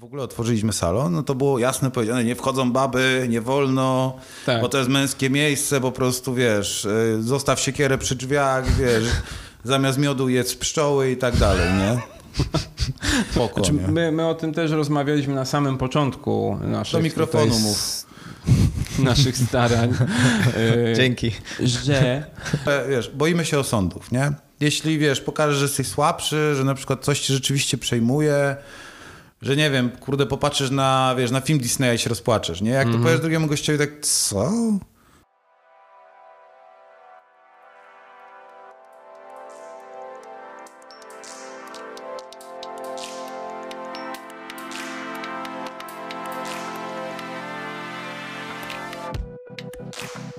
w ogóle otworzyliśmy salon, no to było jasne powiedziane, nie wchodzą baby, nie wolno, Tak. bo to jest męskie miejsce, po prostu, wiesz, y, zostaw siekierę przy drzwiach, wiesz, zamiast miodu jedz pszczoły i tak dalej, nie? Spoko, Znaczy, nie? my, my o tym też rozmawialiśmy na samym początku naszych, Do mikrofonu mów. naszych starań, e, Dzięki. że E, Wiesz, boimy się osądów, nie? Jeśli, wiesz, pokażesz, że jesteś słabszy, że na przykład coś ci rzeczywiście przejmuje, że nie wiem, kurde, popatrzysz na, wiesz, na film Disneya i się rozpłaczesz, nie? Jak to powiesz drugiemu gościowi tak, co?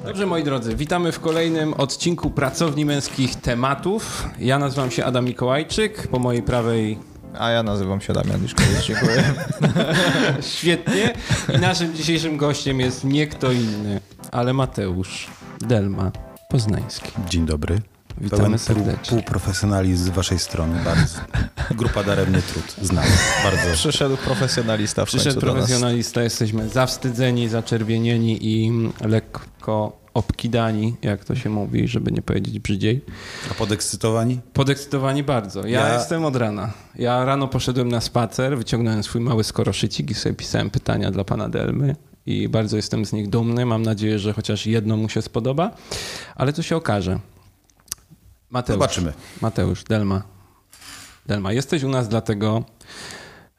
Dobrze, moi drodzy, witamy w kolejnym odcinku Pracowni Męskich Tematów. Ja nazywam się Adam Mikołajczyk, po mojej prawej A ja nazywam się Damian Liszkowicz, dziękuję. świetnie. I naszym dzisiejszym gościem jest nie kto inny, ale Mateusz Delma Poznański. Dzień dobry. Witamy Pełen serdecznie. Pół, półprofesjonalizm z waszej strony, bardzo. Grupa Daremny Trud, znam, bardzo. Przyszedł profesjonalista w Przyszedł profesjonalista, jesteśmy zawstydzeni, zaczerwienieni i lekko obkidani, jak to się mówi, żeby nie powiedzieć brzydziej. A podekscytowani? Podekscytowani bardzo. Ja, Ja- jestem od rana. Ja rano poszedłem na spacer, wyciągnąłem swój mały skoroszycik i sobie pisałem pytania dla pana Delmy. I bardzo jestem z nich dumny. Mam nadzieję, że chociaż jedno mu się spodoba, ale to się okaże. Mateusz, Zobaczymy. Mateusz, Delma. Delma, jesteś u nas dlatego,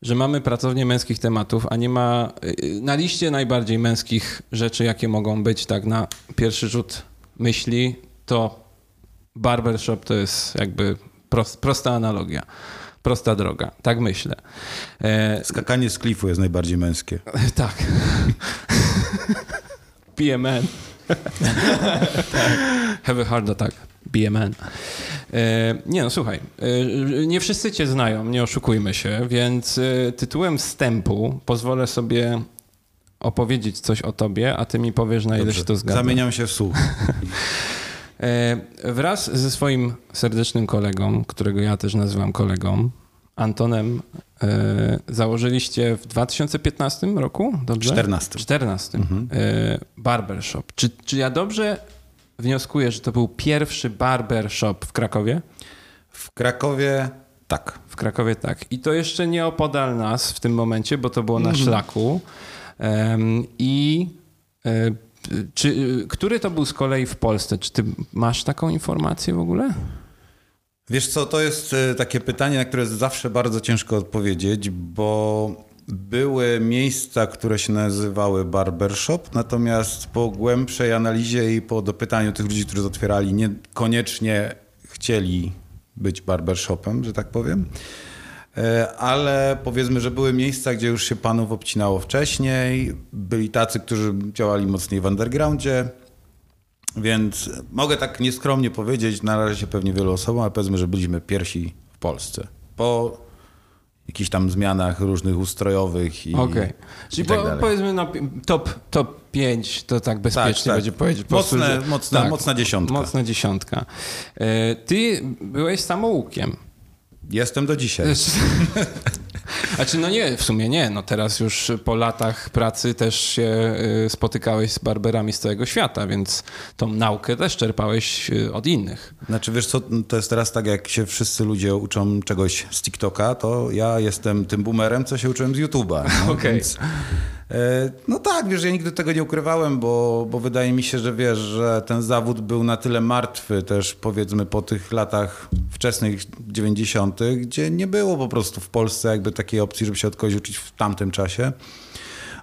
że mamy pracownię męskich tematów, a nie ma y, na liście najbardziej męskich rzeczy, jakie mogą być tak na pierwszy rzut myśli, to barbershop to jest jakby prost, prosta analogia, prosta droga. Tak myślę. E, Skakanie z klifu jest najbardziej męskie. tak. Man. Have a heart attack. Man. E, nie no, słuchaj, e, nie wszyscy cię znają, nie oszukujmy się, więc e, tytułem wstępu pozwolę sobie opowiedzieć coś o tobie, a ty mi powiesz, na ile Dobrze. się to zgadza. Zamieniam się w słuch. Wraz ze swoim serdecznym kolegą, którego ja też nazywam kolegą, Antonem, e, założyliście w 2015 roku, dobrze? 14. 14. E, barbershop. Czy, czy ja dobrze wnioskuję, że to był pierwszy barbershop w Krakowie? W Krakowie tak. W Krakowie tak. I to jeszcze nie opodal nas w tym momencie, bo to było na szlaku. Em, I e, czy, który to był z kolei w Polsce? Czy ty masz taką informację w ogóle? Wiesz co, to jest e, takie pytanie, na które zawsze bardzo ciężko odpowiedzieć, bo były miejsca, które się nazywały barbershop, natomiast po głębszej analizie i po dopytaniu tych ludzi, którzy otwierali, niekoniecznie chcieli być barbershopem, że tak powiem. E, Ale powiedzmy, że były miejsca, gdzie już się panów obcinało wcześniej. Byli tacy, którzy działali mocniej w undergroundzie. Więc mogę tak nieskromnie powiedzieć, należy się pewnie wielu osobom, ale powiedzmy, że byliśmy pierwsi w Polsce. Po jakichś tam zmianach różnych ustrojowych i, Okej. Czyli i tak po, dalej. powiedzmy na top, top 5 to tak bezpiecznie tak. będzie powiedzieć. Po Mocne- prostu, że- mocna- mocna dziesiątka. Mocna dziesiątka. E, Ty byłeś samoukiem. Jestem do dzisiaj. Znaczy, no nie, w sumie nie. No teraz już po latach pracy też się y, spotykałeś z barberami z całego świata, więc tą naukę też czerpałeś y, od innych. Znaczy wiesz co, to jest teraz tak, jak się wszyscy ludzie uczą czegoś z TikToka, to ja jestem tym boomerem, co się uczyłem z YouTube'a. No, Okej. Więc, no tak, wiesz, ja nigdy tego nie ukrywałem, bo, bo wydaje mi się, że wiesz, że ten zawód był na tyle martwy też powiedzmy po tych latach wczesnych 90., gdzie nie było po prostu w Polsce jakby takiej opcji, żeby się od kogoś uczyć w tamtym czasie.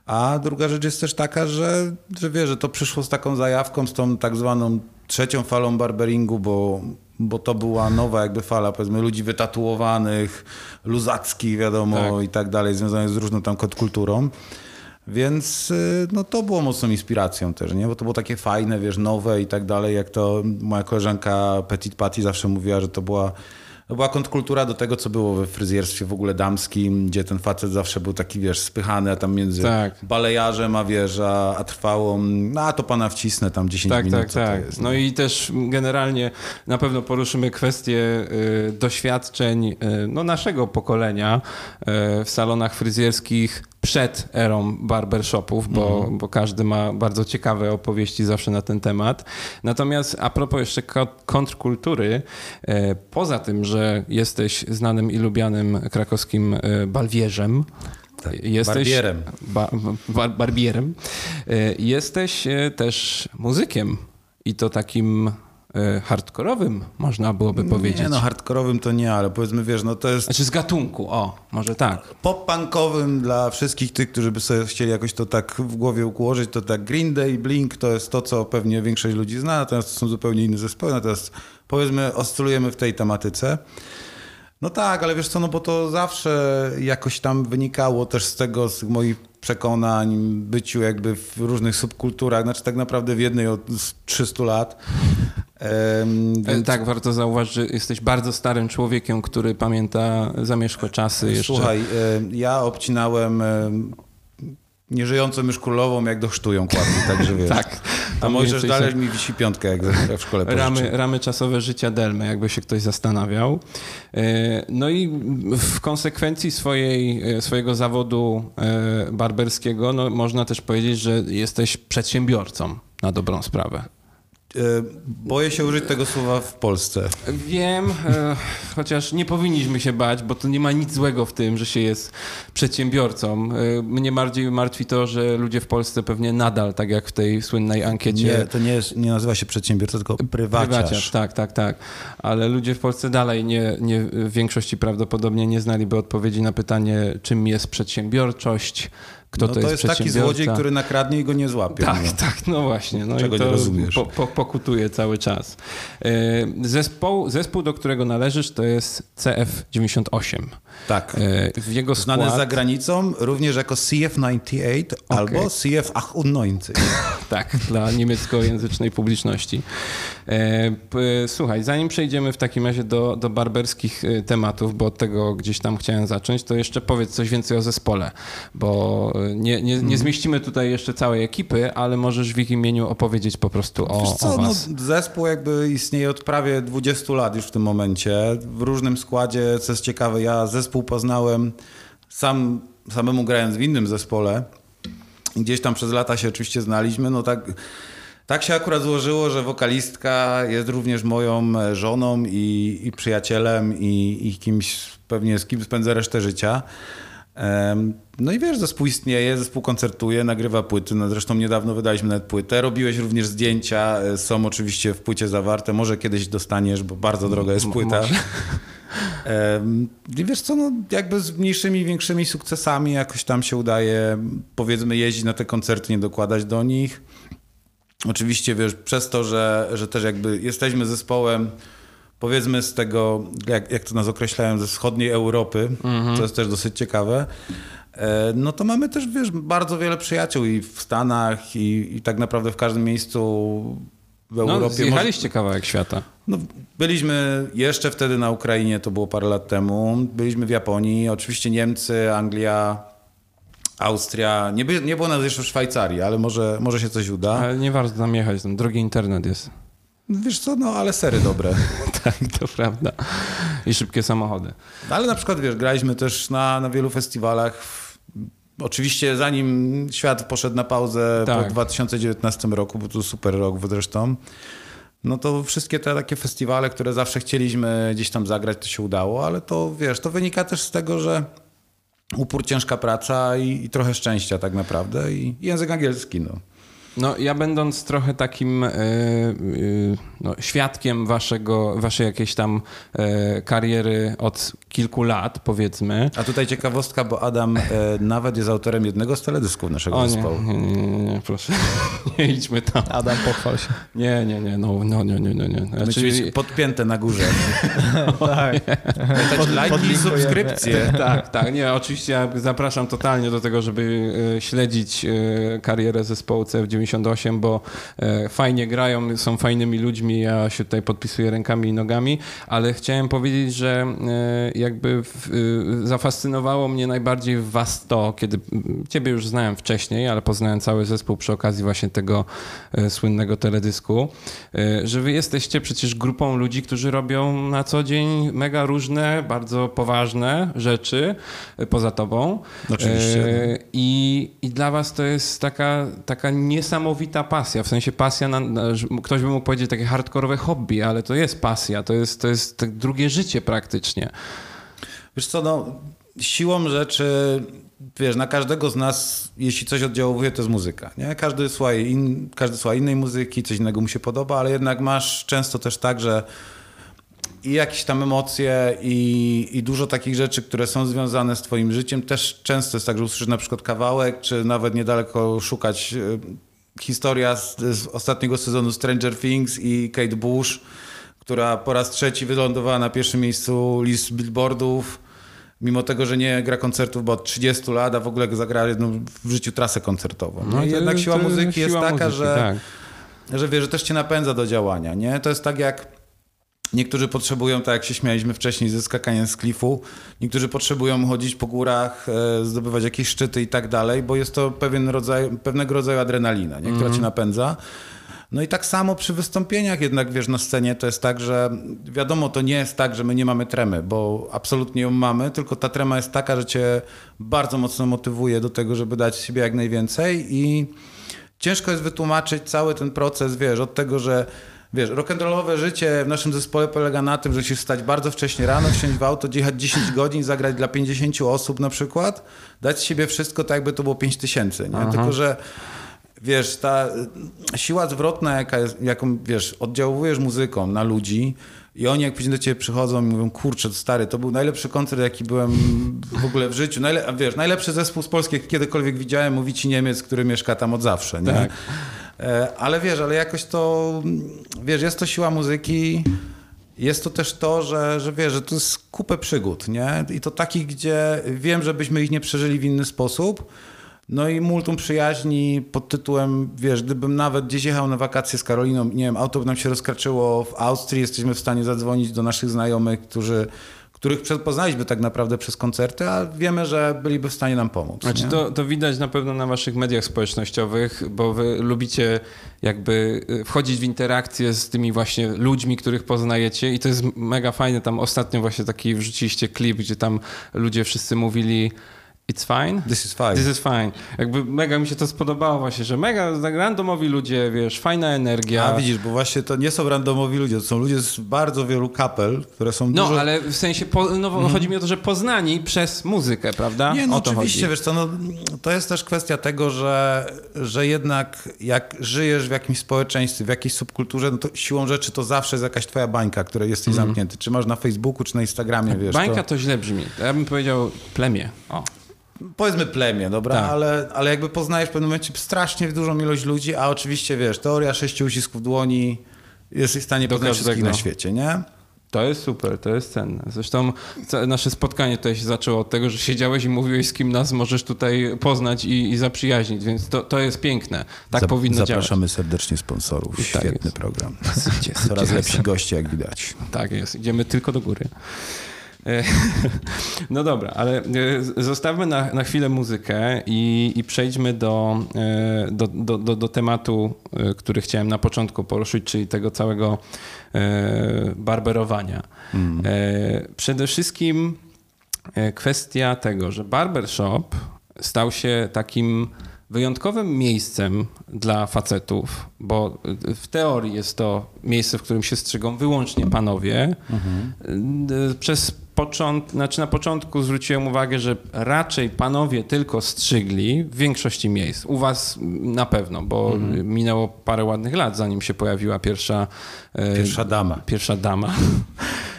A druga rzecz jest też taka, że, że wiesz, że to przyszło z taką zajawką, z tą tak zwaną trzecią falą barberingu, bo, bo to była nowa jakby fala, powiedzmy, ludzi wytatuowanych, luzackich, wiadomo, Tak. i tak dalej, związanych z różną tam kulturą. Więc y, no, to było mocną inspiracją też, nie? Bo to było takie fajne, wiesz, nowe i tak dalej, jak to moja koleżanka Petit Patty zawsze mówiła, że to była to była kontrkultura do tego, co było we fryzjerstwie w ogóle damskim, gdzie ten facet zawsze był taki, wiesz, spychany, a tam między Tak. balejarzem a wiesz, a, a trwałą, no a to pana wcisnę tam 10 Tak, minut, tak, co to tak. jest. No i też generalnie na pewno poruszymy kwestię y, doświadczeń y, no, naszego pokolenia y, w salonach fryzjerskich przed erą barbershopów, bo, Mhm. bo każdy ma bardzo ciekawe opowieści zawsze na ten temat. Natomiast a propos jeszcze ko- kontrkultury, y, poza tym, że jesteś znanym i lubianym krakowskim y, balwierzem, Tak, jesteś barbierem. Ba, ba, barbierem. Y, Jesteś też muzykiem i to takim hardkorowym, można byłoby powiedzieć. Nie no, hardkorowym to nie, ale powiedzmy, wiesz, no to jest Znaczy z gatunku, o, może tak. pop-punkowym dla wszystkich tych, którzy by sobie chcieli jakoś to tak w głowie ułożyć, to tak Green Day, Blink to jest to, co pewnie większość ludzi zna, natomiast to są zupełnie inne zespoły, natomiast powiedzmy oscylujemy w tej tematyce. No tak, ale wiesz co, no bo to zawsze jakoś tam wynikało też z tego, z moich przekonań, byciu jakby w różnych subkulturach, znaczy tak naprawdę w jednej od 300 lat. E, więc- Tak, warto zauważyć, że jesteś bardzo starym człowiekiem, który pamięta zamierzchłe czasy jeszcze. Słuchaj, e, ja obcinałem nieżyjącą już królową, jak dochrztują kładli, także wiesz. Tak. A Mojżesz dalej są- mi wisi piątkę, jak w szkole Ramy, pożyczy. ramy czasowe życia Delmy, jakby się ktoś zastanawiał. E, No i w konsekwencji swojej, e, swojego zawodu e, barberskiego, no, można też powiedzieć, że jesteś przedsiębiorcą na dobrą sprawę. E, Boję się użyć tego słowa w Polsce. Wiem, e, chociaż nie powinniśmy się bać, bo to nie ma nic złego w tym, że się jest przedsiębiorcą. E, mnie bardziej martwi to, że ludzie w Polsce pewnie nadal, tak jak w tej słynnej ankiecie, Nie, to nie, jest, nie nazywa się przedsiębiorca, tylko prywaciarz. Prywaciarz, tak, tak, tak. Ale ludzie w Polsce dalej nie, nie, w większości prawdopodobnie nie znaliby odpowiedzi na pytanie, czym jest przedsiębiorczość, kto no to, jest, jest taki złodziej, który nakradnie i go nie złapie. Tak, no. tak, no właśnie. No Czego i to nie rozumiesz? Po, po, pokutuje cały czas. E, Zespół, zespół, do którego należysz, to jest CF98. tak. E, W jego Znany skład... za granicą również jako CF98 albo CF98. Tak, dla niemieckojęzycznej publiczności. E, Słuchaj, zanim przejdziemy w takim razie do, do barberskich e, tematów, bo od tego gdzieś tam chciałem zacząć, to jeszcze powiedz coś więcej o zespole, bo e, nie, nie, Mhm. nie zmieścimy tutaj jeszcze całej ekipy, ale możesz w ich imieniu opowiedzieć po prostu o, Wiesz o co, no, was. zespół jakby istnieje od prawie 20 lat już w tym momencie. W różnym składzie, co jest ciekawe, ja zespół poznałem sam, samemu grając w innym zespole. Gdzieś tam przez lata się oczywiście znaliśmy. No tak, tak się akurat złożyło, że wokalistka jest również moją e, żoną i, i przyjacielem i, i kimś pewnie z kim spędzę resztę życia. No i wiesz, zespół istnieje, zespół koncertuje, nagrywa płyty. No zresztą niedawno wydaliśmy nawet płytę. Robiłeś również zdjęcia, e, są oczywiście w płycie zawarte. Może kiedyś dostaniesz, bo bardzo droga jest płyta. I wiesz co, no jakby z mniejszymi, większymi sukcesami jakoś tam się udaje, powiedzmy, jeździć na te koncerty, nie dokładać do nich. Oczywiście, wiesz, przez to, że, że też jakby jesteśmy zespołem, powiedzmy z tego, jak, jak to nas określają, ze wschodniej Europy, co jest też dosyć ciekawe, e, no to mamy też, wiesz, bardzo wiele przyjaciół i w Stanach, i, i tak naprawdę w każdym miejscu w No, Europie. Może- zjechaliście kawałek świata. no, byliśmy jeszcze wtedy na Ukrainie, to było parę lat temu. Byliśmy w Japonii, oczywiście Niemcy, Anglia, Austria. Nie, by, nie było nas jeszcze w Szwajcarii, ale może, może się coś uda. Ale nie warto tam jechać, tam drogi internet jest. Wiesz co, no ale sery dobre. tak, to prawda. I szybkie samochody. Ale na przykład, wiesz, graliśmy też na, na wielu festiwalach. Oczywiście zanim świat poszedł na pauzę Tak. po 2019 roku, bo to super rok zresztą, no to wszystkie te takie festiwale, które zawsze chcieliśmy gdzieś tam zagrać, to się udało, ale to wiesz, to wynika też z tego, że upór, ciężka praca i, i trochę szczęścia tak naprawdę i język angielski, no. No, ja będąc trochę takim e, e, no, świadkiem waszego, waszej jakiejś tam e, kariery od kilku lat, powiedzmy. A tutaj ciekawostka, bo Adam nawet jest autorem jednego z teledysków naszego O nie, zespołu. nie, nie, nie, nie, proszę. nie idźmy tam. Adam, pochwal się. Nie, nie, nie, no, no nie, nie, nie, nie. Znaczy, podpięte na górze. tak. Dać lajki i subskrypcje. tak, tak, nie, oczywiście ja zapraszam totalnie do tego, żeby śledzić karierę zespołu CF98 98, bo e, fajnie grają, są fajnymi ludźmi, ja się tutaj podpisuję rękami i nogami, ale chciałem powiedzieć, że e, jakby w, e, zafascynowało mnie najbardziej w was to, kiedy ciebie już znałem wcześniej, ale poznałem cały zespół przy okazji właśnie tego słynnego teledysku, że wy jesteście przecież grupą ludzi, którzy robią na co dzień mega różne, bardzo poważne rzeczy poza tobą. Oczywiście. E, I, I dla was to jest taka, taka niesamowita pasja, w sensie pasja, na, ktoś by mógł powiedzieć takie hardkorowe hobby, ale to jest pasja, to jest, to jest tak drugie życie praktycznie. Wiesz co, no, siłą rzeczy, wiesz, na każdego z nas, jeśli coś oddziałuje, to jest muzyka, nie? Każdy słucha, in, każdy słucha innej muzyki, coś innego mu się podoba, ale jednak masz często też tak, że i jakieś tam emocje i, i dużo takich rzeczy, które są związane z twoim życiem, też często jest tak, że usłyszysz na przykład kawałek, czy nawet niedaleko szukać e, historia z, z ostatniego sezonu Stranger Things i Kate Bush, która po raz trzeci wylądowała na pierwszym miejscu list billboardów, mimo tego, że nie gra koncertów, bo od 30 lat, a w ogóle zagrała jedną w życiu trasę koncertową. No, i to- jednak siła muzyki jest siła taka, muzyki, że tak. że wiesz, że też cię napędza do działania, nie? To jest tak jak niektórzy potrzebują, tak jak się śmialiśmy wcześniej ze skakaniem z klifu, niektórzy potrzebują chodzić po górach, e, zdobywać jakieś szczyty i tak dalej, bo jest to pewien rodzaj, pewnego rodzaju adrenalina, nie? która cię napędza. No i tak samo przy wystąpieniach jednak, wiesz, na scenie to jest tak, że wiadomo, to nie jest tak, że my nie mamy tremy, bo absolutnie ją mamy, tylko ta trema jest taka, że cię bardzo mocno motywuje do tego, żeby dać siebie jak najwięcej i ciężko jest wytłumaczyć cały ten proces, wiesz, od tego, że wiesz, rock'n'rollowe życie w naszym zespole polega na tym, że musisz wstać bardzo wcześnie rano, wsiąść w auto, jechać 10 godzin, zagrać dla 50 osób na przykład, dać z siebie wszystko tak, jakby to było 5 tysięcy, nie? Tylko, że wiesz, ta y, siła zwrotna, jaka jest, jaką, wiesz, oddziałujesz muzyką na ludzi i oni jak później do ciebie przychodzą i mówią, kurczę, stary, to był najlepszy koncert, jaki byłem w ogóle w życiu. Najle wiesz, najlepszy zespół z Polski, jaki kiedykolwiek widziałem, mówi ci Niemiec, który mieszka tam od zawsze, nie? Tak. E, Ale wiesz, ale jakoś to, wiesz, jest to siła muzyki, jest to też to, że, że wiesz, że to jest kupę przygód, nie? I to takich, gdzie wiem, żebyśmy ich nie przeżyli w inny sposób. No i multum przyjaźni pod tytułem, wiesz, gdybym nawet gdzieś jechał na wakacje z Karoliną, nie wiem, auto by nam się rozkraczyło w Austrii, jesteśmy w stanie zadzwonić do naszych znajomych, którzy, których poznaliśmy tak naprawdę przez koncerty, a wiemy, że byliby w stanie nam pomóc. Znaczy to, to widać na pewno na waszych mediach społecznościowych, bo wy lubicie jakby y, wchodzić w interakcję z tymi właśnie ludźmi, których poznajecie i to jest mega fajne. Tam ostatnio właśnie taki wrzuciliście klip, gdzie tam ludzie wszyscy mówili It's fine? This is fine. This is fine. Jakby mega mi się to spodobało właśnie, że mega tak randomowi ludzie, wiesz, fajna energia. A widzisz, bo właśnie to nie są randomowi ludzie, to są ludzie z bardzo wielu kapel, które są No, dużo... ale w sensie, po, no, chodzi mi o to, że poznani przez muzykę, prawda? Nie, no o to oczywiście, chodzi. wiesz co, no, to jest też kwestia tego, że, że jednak jak żyjesz w jakimś społeczeństwie, w jakiejś subkulturze, no to siłą rzeczy to zawsze jest jakaś twoja bańka, której jesteś zamknięty. Czy masz na Facebooku, czy na Instagramie, wiesz. Mhm. Bańka to... to źle brzmi. Ja bym powiedział plemię. O. Powiedzmy plemię, dobra, Tak. ale, ale jakby poznajesz w pewnym momencie strasznie dużą ilość ludzi, a oczywiście, wiesz, teoria sześciu ucisków dłoni, jesteś w stanie Do poznać wszystkich na świecie, nie? To jest super, to jest cenne. Zresztą nasze spotkanie tutaj się zaczęło od tego, że siedziałeś i mówiłeś, z kim nas możesz tutaj poznać i, i zaprzyjaźnić, więc to, to jest piękne. Tak Zap- powinno Zapraszamy serdecznie sponsorów. Tak Świetny jest. program. działać. Coraz lepsi goście, jak widać. Tak jest, idziemy tylko do góry. E, No dobra, ale e, zostawmy na, na chwilę muzykę i, i przejdźmy do, e, do, do, do, do tematu, który chciałem na początku poruszyć, czyli tego całego barberowania. E, Przede wszystkim kwestia tego, że barbershop stał się takim wyjątkowym miejscem dla facetów, bo w teorii jest to miejsce, w którym się strzygą wyłącznie panowie. Y, Przez począt, znaczy na początku zwróciłem uwagę, że raczej panowie tylko strzygli w większości miejsc. U was na pewno, bo minęło parę ładnych lat, zanim się pojawiła pierwsza, e, Pierwsza dama. Pierwsza dama.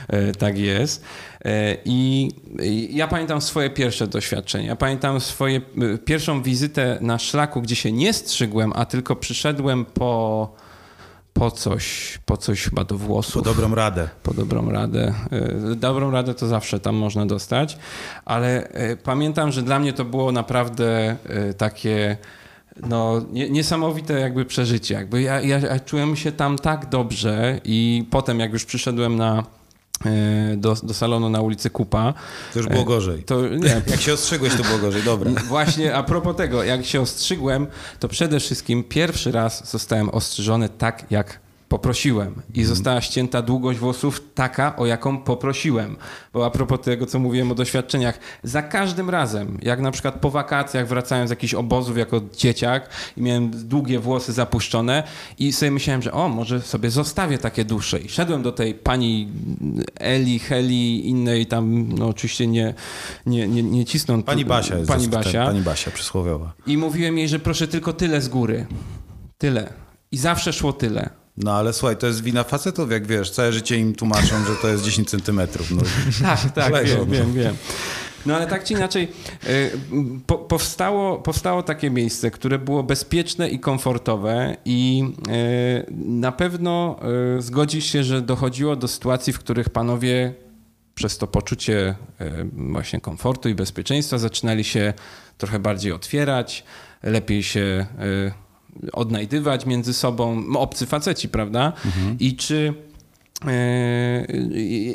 E, tak jest. E, I ja pamiętam swoje pierwsze doświadczenie. Ja pamiętam swoje e, pierwszą wizytę na szlaku, gdzie się nie strzygłem, a tylko przyszedłem po, po coś, po coś chyba do Po włosów dobrą radę. po dobrą radę. E, Dobrą radę to zawsze tam można dostać, ale e, pamiętam, że dla mnie to było naprawdę e, takie no, nie, niesamowite jakby przeżycie. Jakby ja, ja, czułem się tam tak dobrze i potem jak już przyszedłem na do, do salonu na ulicy Kupa. To już było gorzej. To nie, Jak się ostrzegłeś, to było gorzej, dobra. Właśnie a propos tego, jak się ostrzygłem, to przede wszystkim pierwszy raz zostałem ostrzyżony tak, jak poprosiłem. I została ścięta długość włosów taka, o jaką poprosiłem. Bo a propos tego, co mówiłem o doświadczeniach, za każdym razem, jak na przykład po wakacjach wracałem z jakichś obozów jako dzieciak i miałem długie włosy zapuszczone i sobie myślałem, że o, może sobie zostawię takie dłuższe. I szedłem do tej pani Eli, Heli, innej tam, no oczywiście nie, nie, nie, nie cisnąc. Pani Basia jest Pani Basia. Pani Basia przysłowiowa. I mówiłem jej, że proszę tylko tyle z góry. Tyle. I zawsze szło tyle. No ale słuchaj, to jest wina facetów, jak wiesz, całe życie im tłumaczą, że to jest 10 centymetrów. No. Tak, tak, Leżą, wiem, no. wiem, wiem. No ale tak czy inaczej, y, po, powstało, powstało takie miejsce, które było bezpieczne i komfortowe i y, na pewno y, zgodzisz się, że dochodziło do sytuacji, w których panowie przez to poczucie właśnie komfortu i bezpieczeństwa zaczynali się trochę bardziej otwierać, lepiej się odnajdywać między sobą, no, obcy faceci, prawda? I czy e,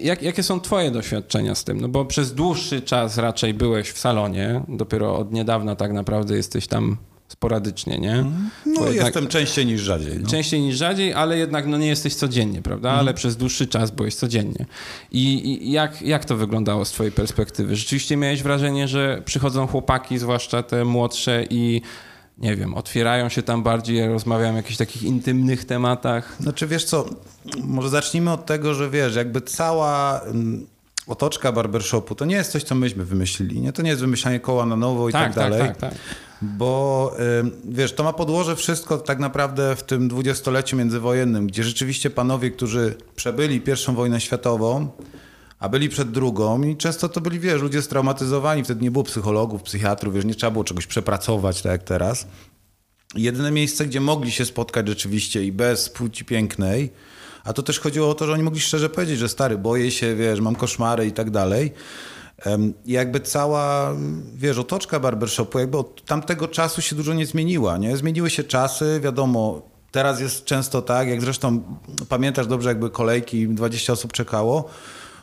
jak, jakie są twoje doświadczenia z tym? No bo przez dłuższy czas raczej byłeś w salonie, dopiero od niedawna tak naprawdę jesteś tam sporadycznie, nie? No Bo jednak- jestem częściej niż rzadziej. No. Częściej niż rzadziej, ale jednak no, nie jesteś codziennie, prawda? Ale przez dłuższy czas byłeś codziennie. I, i jak, jak to wyglądało z twojej perspektywy? Rzeczywiście miałeś wrażenie, że przychodzą chłopaki, zwłaszcza te młodsze i nie wiem, otwierają się tam bardziej, rozmawiają o jakichś takich intymnych tematach. Znaczy wiesz co, może zacznijmy od tego, że wiesz, jakby cała mm, otoczka barbershopu to nie jest coś, co myśmy wymyślili, nie? To nie jest wymyślanie koła na nowo i tak, Tak, tak, dalej. tak, tak. Bo ym, wiesz, to ma podłoże wszystko tak naprawdę w tym dwudziestoleciu międzywojennym, gdzie rzeczywiście panowie, którzy przebyli pierwszą wojnę światową, a byli przed drugą i często to byli, wiesz, ludzie straumatyzowani, wtedy nie było psychologów, psychiatrów, wiesz, nie trzeba było czegoś przepracować, tak jak teraz. Jedyne miejsce, gdzie mogli się spotkać rzeczywiście i bez płci pięknej, a to też chodziło o to, że oni mogli szczerze powiedzieć, że stary, boję się, wiesz, mam koszmary i tak dalej. I jakby cała, wiesz, otoczka barbershopu, jakby od tamtego czasu się dużo nie zmieniła, nie? Zmieniły się czasy, wiadomo, teraz jest często tak, jak zresztą pamiętasz dobrze, jakby kolejki, 20 osób czekało,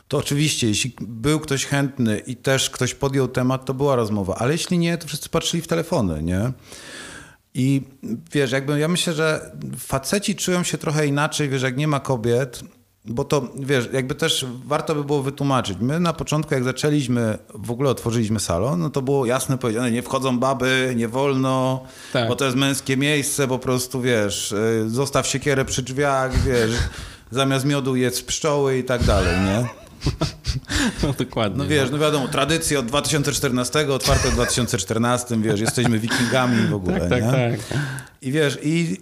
to oczywiście, jeśli był ktoś chętny i też ktoś podjął temat, to była rozmowa, ale jeśli nie, to wszyscy patrzyli w telefony, nie? I wiesz, jakby ja myślę, że faceci czują się trochę inaczej, wiesz, jak nie ma kobiet, bo to, wiesz, jakby też warto by było wytłumaczyć. My na początku, jak zaczęliśmy, w ogóle otworzyliśmy salon, no to było jasne powiedziane, nie wchodzą baby, nie wolno, Tak. bo to jest męskie miejsce, po prostu, wiesz, y, zostaw siekierę przy drzwiach, wiesz, zamiast miodu jedz pszczoły i tak dalej, nie? No dokładnie. No wiesz, no wiadomo, tradycje od 2014, otwarte w 2014, wiesz, jesteśmy wikingami w ogóle, Tak, tak, nie? tak. I wiesz, i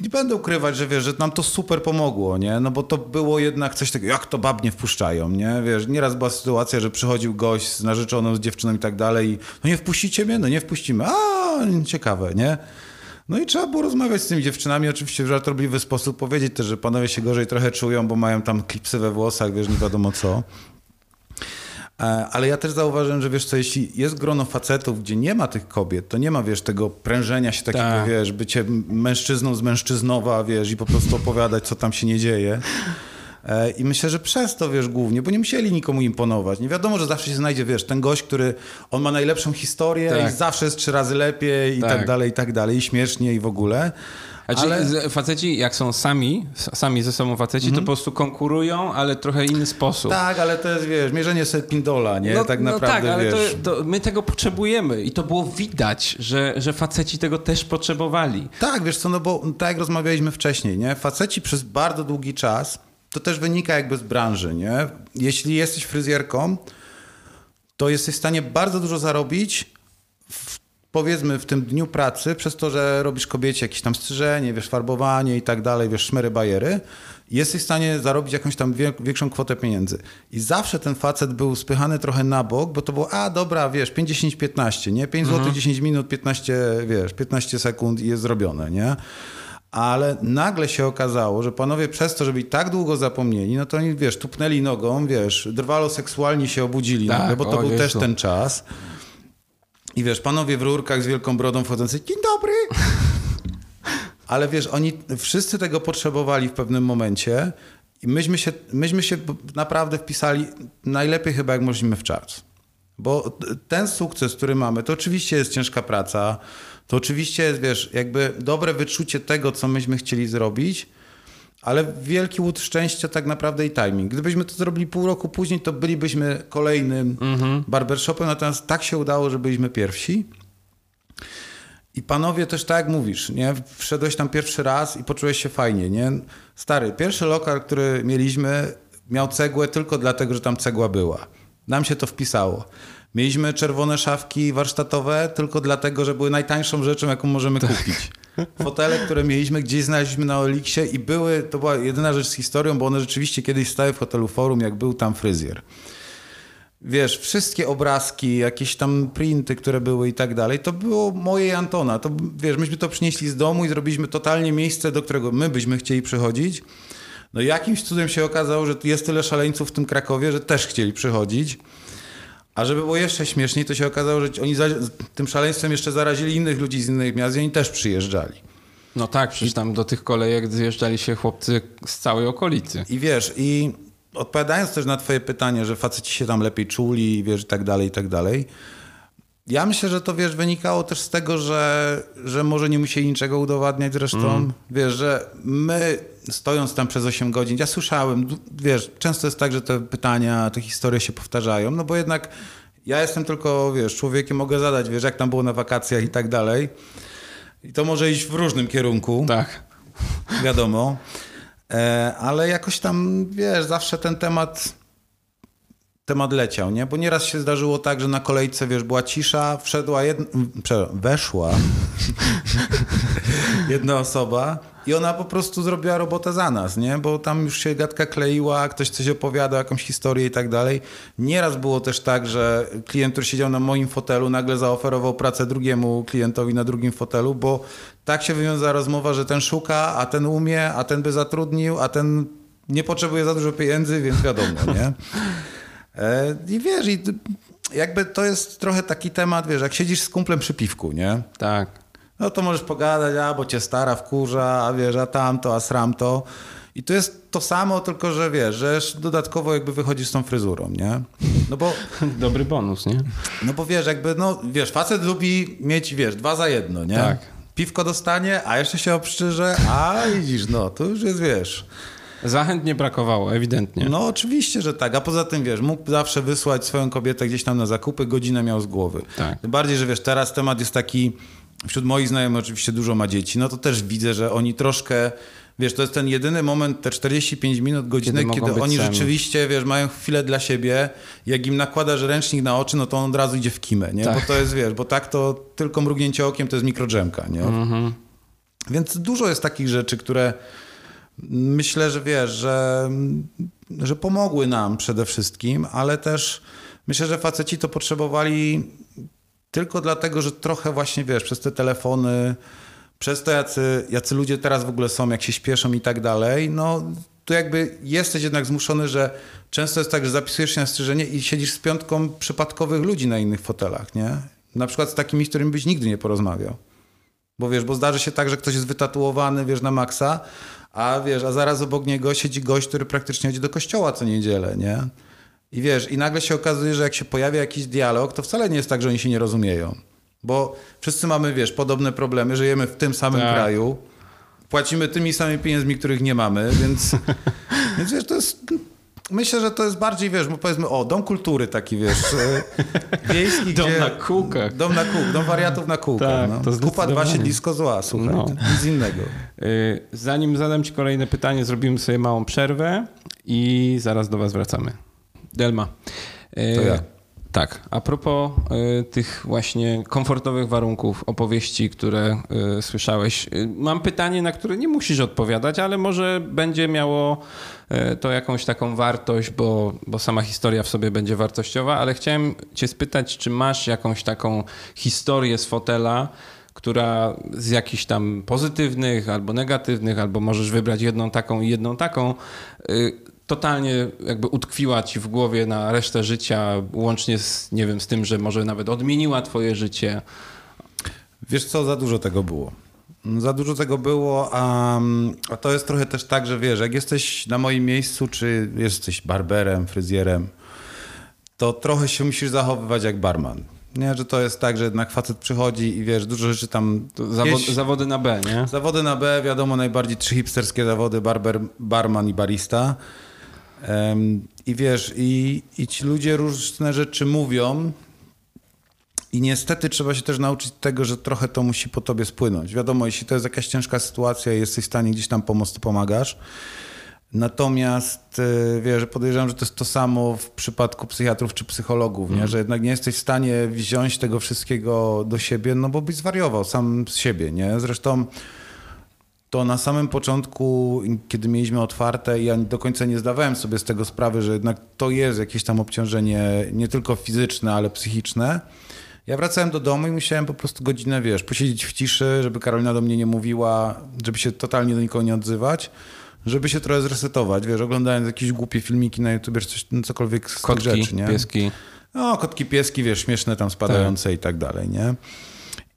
nie będę ukrywać, że wiesz, że nam to super pomogło, nie? No bo to było jednak coś takiego, jak to bab nie wpuszczają, nie? Wiesz, nieraz była sytuacja, że przychodził gość z narzeczoną, z dziewczyną i tak dalej i no nie wpuścicie mnie? No nie wpuścimy. A, ciekawe, nie? No i trzeba było rozmawiać z tymi dziewczynami, oczywiście w żartobliwy sposób powiedzieć też, że panowie się gorzej trochę czują, bo mają tam klipsy we włosach, wiesz, nie wiadomo co. E, Ale ja też zauważyłem, że wiesz co, jeśli jest grono facetów, gdzie nie ma tych kobiet, to nie ma, wiesz, tego prężenia się takiego, Tak. wiesz, bycie mężczyzną z mężczyznowa, wiesz, i po prostu opowiadać, co tam się nie dzieje. E, I myślę, że przez to, wiesz, głównie, bo nie musieli nikomu imponować. Nie wiadomo, że zawsze się znajdzie, wiesz, ten gość, który, on ma najlepszą historię Tak. i zawsze jest trzy razy lepiej i tak. Tak. dalej, i tak dalej, i śmiesznie i w ogóle. Znaczy, Ale- faceci, jak są sami, sami ze sobą faceci, to po prostu konkurują, ale trochę inny sposób. Tak, ale to jest, wiesz, mierzenie sobie pindola, nie? No, tak no naprawdę, tak, ale wiesz. to, to my tego potrzebujemy i to było widać, że, że faceci tego też potrzebowali. Tak, wiesz co, no bo tak jak rozmawialiśmy wcześniej, nie? Faceci przez bardzo długi czas, to też wynika jakby z branży, nie? Jeśli jesteś fryzjerką, to jesteś w stanie bardzo dużo zarobić w, powiedzmy w tym dniu pracy przez to, że robisz kobiecie jakieś tam strzyżenie, wiesz, farbowanie i tak dalej, wiesz, szmery, bajery. Jesteś w stanie zarobić jakąś tam większą kwotę pieniędzy. I zawsze ten facet był spychany trochę na bok, bo to było, a dobra, wiesz, 5, 10, 15, nie? 5 zł, 10 minut, 15, wiesz, 15 sekund i jest zrobione, nie? Ale nagle się okazało, że panowie przez to, że byli tak długo zapomnieli, no to oni, wiesz, tupnęli nogą, wiesz, drwalo seksualnie się obudzili Tak, nagle, bo to o był też ten czas. I wiesz, panowie w rurkach z wielką brodą wchodzący, dzień dobry. Ale wiesz, oni wszyscy tego potrzebowali w pewnym momencie i myśmy się, myśmy się naprawdę wpisali najlepiej chyba jak możemy w czas. Bo ten sukces, który mamy, to oczywiście jest ciężka praca, to oczywiście jest, wiesz, jakby dobre wyczucie tego, co myśmy chcieli zrobić, ale wielki łód szczęścia tak naprawdę i timing. Gdybyśmy to zrobili pół roku później, to bylibyśmy kolejnym mhm. barbershopem, natomiast tak się udało, że byliśmy pierwsi. I panowie też tak jak mówisz, nie? Wszedłeś tam pierwszy raz i poczułeś się fajnie, nie? Stary, pierwszy lokal, który mieliśmy, miał cegłę tylko dlatego, że tam cegła była. Nam się to wpisało. Mieliśmy czerwone szafki warsztatowe tylko dlatego, że były najtańszą rzeczą, jaką możemy tak. kupić. Fotele, które mieliśmy, gdzieś znaleźliśmy na Oliksie i były, to była jedyna rzecz z historią, bo one rzeczywiście kiedyś stały w hotelu Forum, jak był tam fryzjer. Wiesz, wszystkie obrazki, jakieś tam printy, które były i tak dalej, to było moje Antona. To, wiesz, myśmy to przynieśli z domu i zrobiliśmy totalnie miejsce, do którego my byśmy chcieli przychodzić. No jakimś cudem się okazało, że jest tyle szaleńców w tym Krakowie, że też chcieli przychodzić. A żeby było jeszcze śmieszniej, to się okazało, że oni za, tym szaleństwem jeszcze zarazili innych ludzi z innych miast i oni też przyjeżdżali. No tak, przecież tam do tych kolejek zjeżdżali się chłopcy z całej okolicy. I wiesz, i odpowiadając też na twoje pytanie, że faceci się tam lepiej czuli, wiesz, i tak dalej, i tak dalej, ja myślę, że to wiesz, wynikało też z tego, że, że może nie musieli niczego udowadniać zresztą. Mm. Wiesz, że my stojąc tam przez 8 godzin, ja słyszałem, wiesz, często jest tak, że te pytania, te historie się powtarzają, no bo jednak ja jestem tylko, wiesz, człowiekiem, mogę zadać, wiesz, jak tam było na wakacjach i tak dalej. I to może iść w różnym kierunku. Tak. Wiadomo. E, ale jakoś tam, wiesz, zawsze ten temat temat leciał, nie? Bo nieraz się zdarzyło tak, że na kolejce, wiesz, była cisza, wszedła jedna, weszła jedna osoba i ona po prostu zrobiła robotę za nas, nie? Bo tam już się gadka kleiła, ktoś coś opowiadał, jakąś historię i tak dalej. Nieraz było też tak, że klient, który siedział na moim fotelu, nagle zaoferował pracę drugiemu klientowi na drugim fotelu, bo tak się wywiązała rozmowa, że ten szuka, a ten umie, a ten by zatrudnił, a ten nie potrzebuje za dużo pieniędzy, więc wiadomo, nie? E, I wiesz, i jakby to jest trochę taki temat, wiesz, jak siedzisz z kumplem przy piwku, nie? Tak. No to możesz pogadać, a bo cię stara wkurza, a wiesz, a tamto, a sramto. I to jest to samo, tylko że wiesz, że dodatkowo jakby wychodzisz z tą fryzurą, nie? No bo... Dobry bonus, nie? No bo wiesz, jakby, no wiesz, facet lubi mieć, wiesz, dwa za jedno, nie? Tak. Piwko dostanie, a jeszcze się obszczyże, a widzisz, no, to już jest, wiesz... Zachęt nie brakowało, ewidentnie. No oczywiście, że tak. A poza tym, wiesz, mógł zawsze wysłać swoją kobietę gdzieś tam na zakupy, godzinę miał z głowy. Tak. Tym bardziej, że wiesz, teraz temat jest taki, wśród moich znajomych oczywiście dużo ma dzieci, no to też widzę, że oni troszkę, wiesz, to jest ten jedyny moment, te 45 minut, godzinę, kiedy, kiedy oni sami. rzeczywiście, wiesz, mają chwilę dla siebie. Jak im nakładasz ręcznik na oczy, no to on od razu idzie w kimę, nie? Tak. Bo to jest, wiesz, bo tak to tylko mrugnięcie okiem to jest mikrodrzemka, nie? Mhm. Więc dużo jest takich rzeczy, które myślę, że wiesz, że, że pomogły nam przede wszystkim, ale też myślę, że faceci to potrzebowali tylko dlatego, że trochę właśnie, wiesz, przez te telefony, przez to, jacy, jacy ludzie teraz w ogóle są, jak się śpieszą i tak dalej, no to jakby jesteś jednak zmuszony, że często jest tak, że zapisujesz się na strzyżenie i siedzisz z piątką przypadkowych ludzi na innych fotelach, nie? Na przykład z takimi, z którymi byś nigdy nie porozmawiał. Bo wiesz, bo zdarzy się tak, że ktoś jest wytatuowany, wiesz, na maksa, a wiesz, a zaraz obok niego siedzi gość, który praktycznie chodzi do kościoła co niedzielę, nie? I wiesz, i nagle się okazuje, że jak się pojawia jakiś dialog, to wcale nie jest tak, że oni się nie rozumieją. Bo wszyscy mamy, wiesz, podobne problemy, żyjemy w tym samym tak. kraju, płacimy tymi samymi pieniędzmi, których nie mamy, więc, więc wiesz, to jest Myślę, że to jest bardziej, wiesz, powiedzmy, o, dom kultury taki, wiesz, e, wiejski, Dom gdzie, na kółkach. Dom na kółkach, dom wariatów na kółkach. Tak, no. Kupa dwa, siedlisko zła, słuchaj, no. nic innego. E, zanim zadam ci kolejne pytanie, zrobimy sobie małą przerwę i zaraz do was wracamy. Delma. E, to ja. Tak, a propos y, tych właśnie komfortowych warunków, opowieści, które y, słyszałeś, y, mam pytanie, na które nie musisz odpowiadać, ale może będzie miało to jakąś taką wartość, bo, bo sama historia w sobie będzie wartościowa, ale chciałem Cię spytać, czy masz jakąś taką historię z fotela, która z jakichś tam pozytywnych albo negatywnych, albo możesz wybrać jedną taką i jedną taką, totalnie jakby utkwiła ci w głowie na resztę życia, łącznie z, nie wiem, z tym, że może nawet odmieniła twoje życie? Wiesz co, za dużo tego było. Za dużo tego było, a, a to jest trochę też tak, że wiesz, jak jesteś na moim miejscu, czy jesteś barberem, fryzjerem, to trochę się musisz zachowywać jak barman. Nie, że to jest tak, że jednak facet przychodzi i wiesz, dużo rzeczy tam... Zawod, zawody na B, nie? Zawody na B, wiadomo, najbardziej trzy hipsterskie zawody, barber, barman i barista. I wiesz, i, i ci ludzie różne rzeczy mówią i niestety trzeba się też nauczyć tego, że trochę to musi po tobie spłynąć. Wiadomo, jeśli to jest jakaś ciężka sytuacja i jesteś w stanie gdzieś tam pomóc, to pomagasz. Natomiast e, wiesz, podejrzewam, że to jest to samo w przypadku psychiatrów czy psychologów, nie? Mhm. że jednak nie jesteś w stanie wziąć tego wszystkiego do siebie, no bo byś zwariował sam z siebie. Nie? Zresztą to na samym początku, kiedy mieliśmy otwarte, ja do końca nie zdawałem sobie z tego sprawy, że jednak to jest jakieś tam obciążenie nie tylko fizyczne, ale psychiczne. Ja wracałem do domu i musiałem po prostu godzinę, wiesz, posiedzieć w ciszy, żeby Karolina do mnie nie mówiła, żeby się totalnie do nikogo nie odzywać żeby się trochę zresetować, wiesz, oglądając jakieś głupie filmiki na YouTube, wiesz, coś, no cokolwiek z Kotki, tych rzeczy, nie? pieski. No, kotki, pieski, wiesz, śmieszne tam spadające tak. i tak dalej, nie?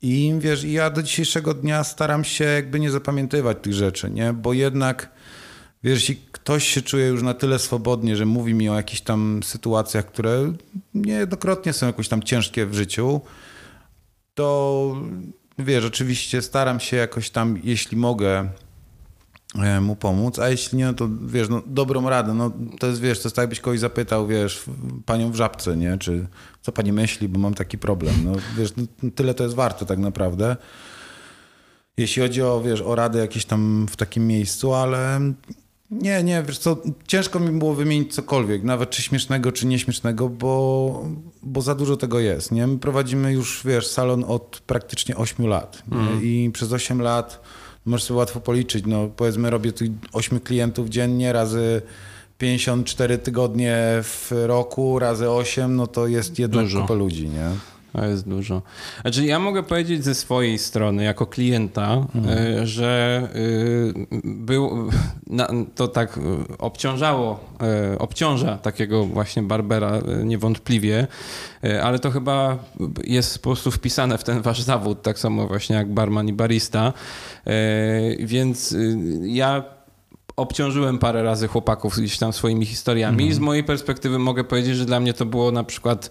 I wiesz, ja do dzisiejszego dnia staram się jakby nie zapamiętywać tych rzeczy, nie? Bo jednak, wiesz, jeśli ktoś się czuje już na tyle swobodnie, że mówi mi o jakichś tam sytuacjach, które niejednokrotnie są jakoś tam ciężkie w życiu, to wiesz, oczywiście staram się jakoś tam, jeśli mogę, mu pomóc, a jeśli nie, no to wiesz, no, dobrą radę, no to jest, wiesz, to jest tak, jakbyś kogoś zapytał, wiesz, panią w żabce, nie, czy co pani myśli, bo mam taki problem, no wiesz, no, tyle to jest warte tak naprawdę. Jeśli chodzi o, wiesz, o radę jakieś tam w takim miejscu, ale nie, nie, wiesz co, ciężko mi było wymienić cokolwiek, nawet czy śmiesznego, czy nieśmiesznego, bo, bo za dużo tego jest, nie? My prowadzimy już, wiesz, salon od praktycznie 8 lat mm. i przez 8 lat możesz sobie łatwo policzyć. No, powiedzmy, robię tu 8 klientów dziennie razy 54 tygodnie w roku, razy 8, no to jest jedna kupa ludzi, nie? To jest dużo. Znaczy, ja mogę powiedzieć ze swojej strony, jako klienta, mhm. E, że e, był, to tak obciążało, e, obciąża takiego właśnie Barbera niewątpliwie, ale to chyba jest po prostu wpisane w ten wasz zawód, tak samo właśnie jak barman i barista. Więc ja obciążyłem parę razy chłopaków gdzieś tam swoimi historiami mhm. i z mojej perspektywy mogę powiedzieć, że dla mnie to było na przykład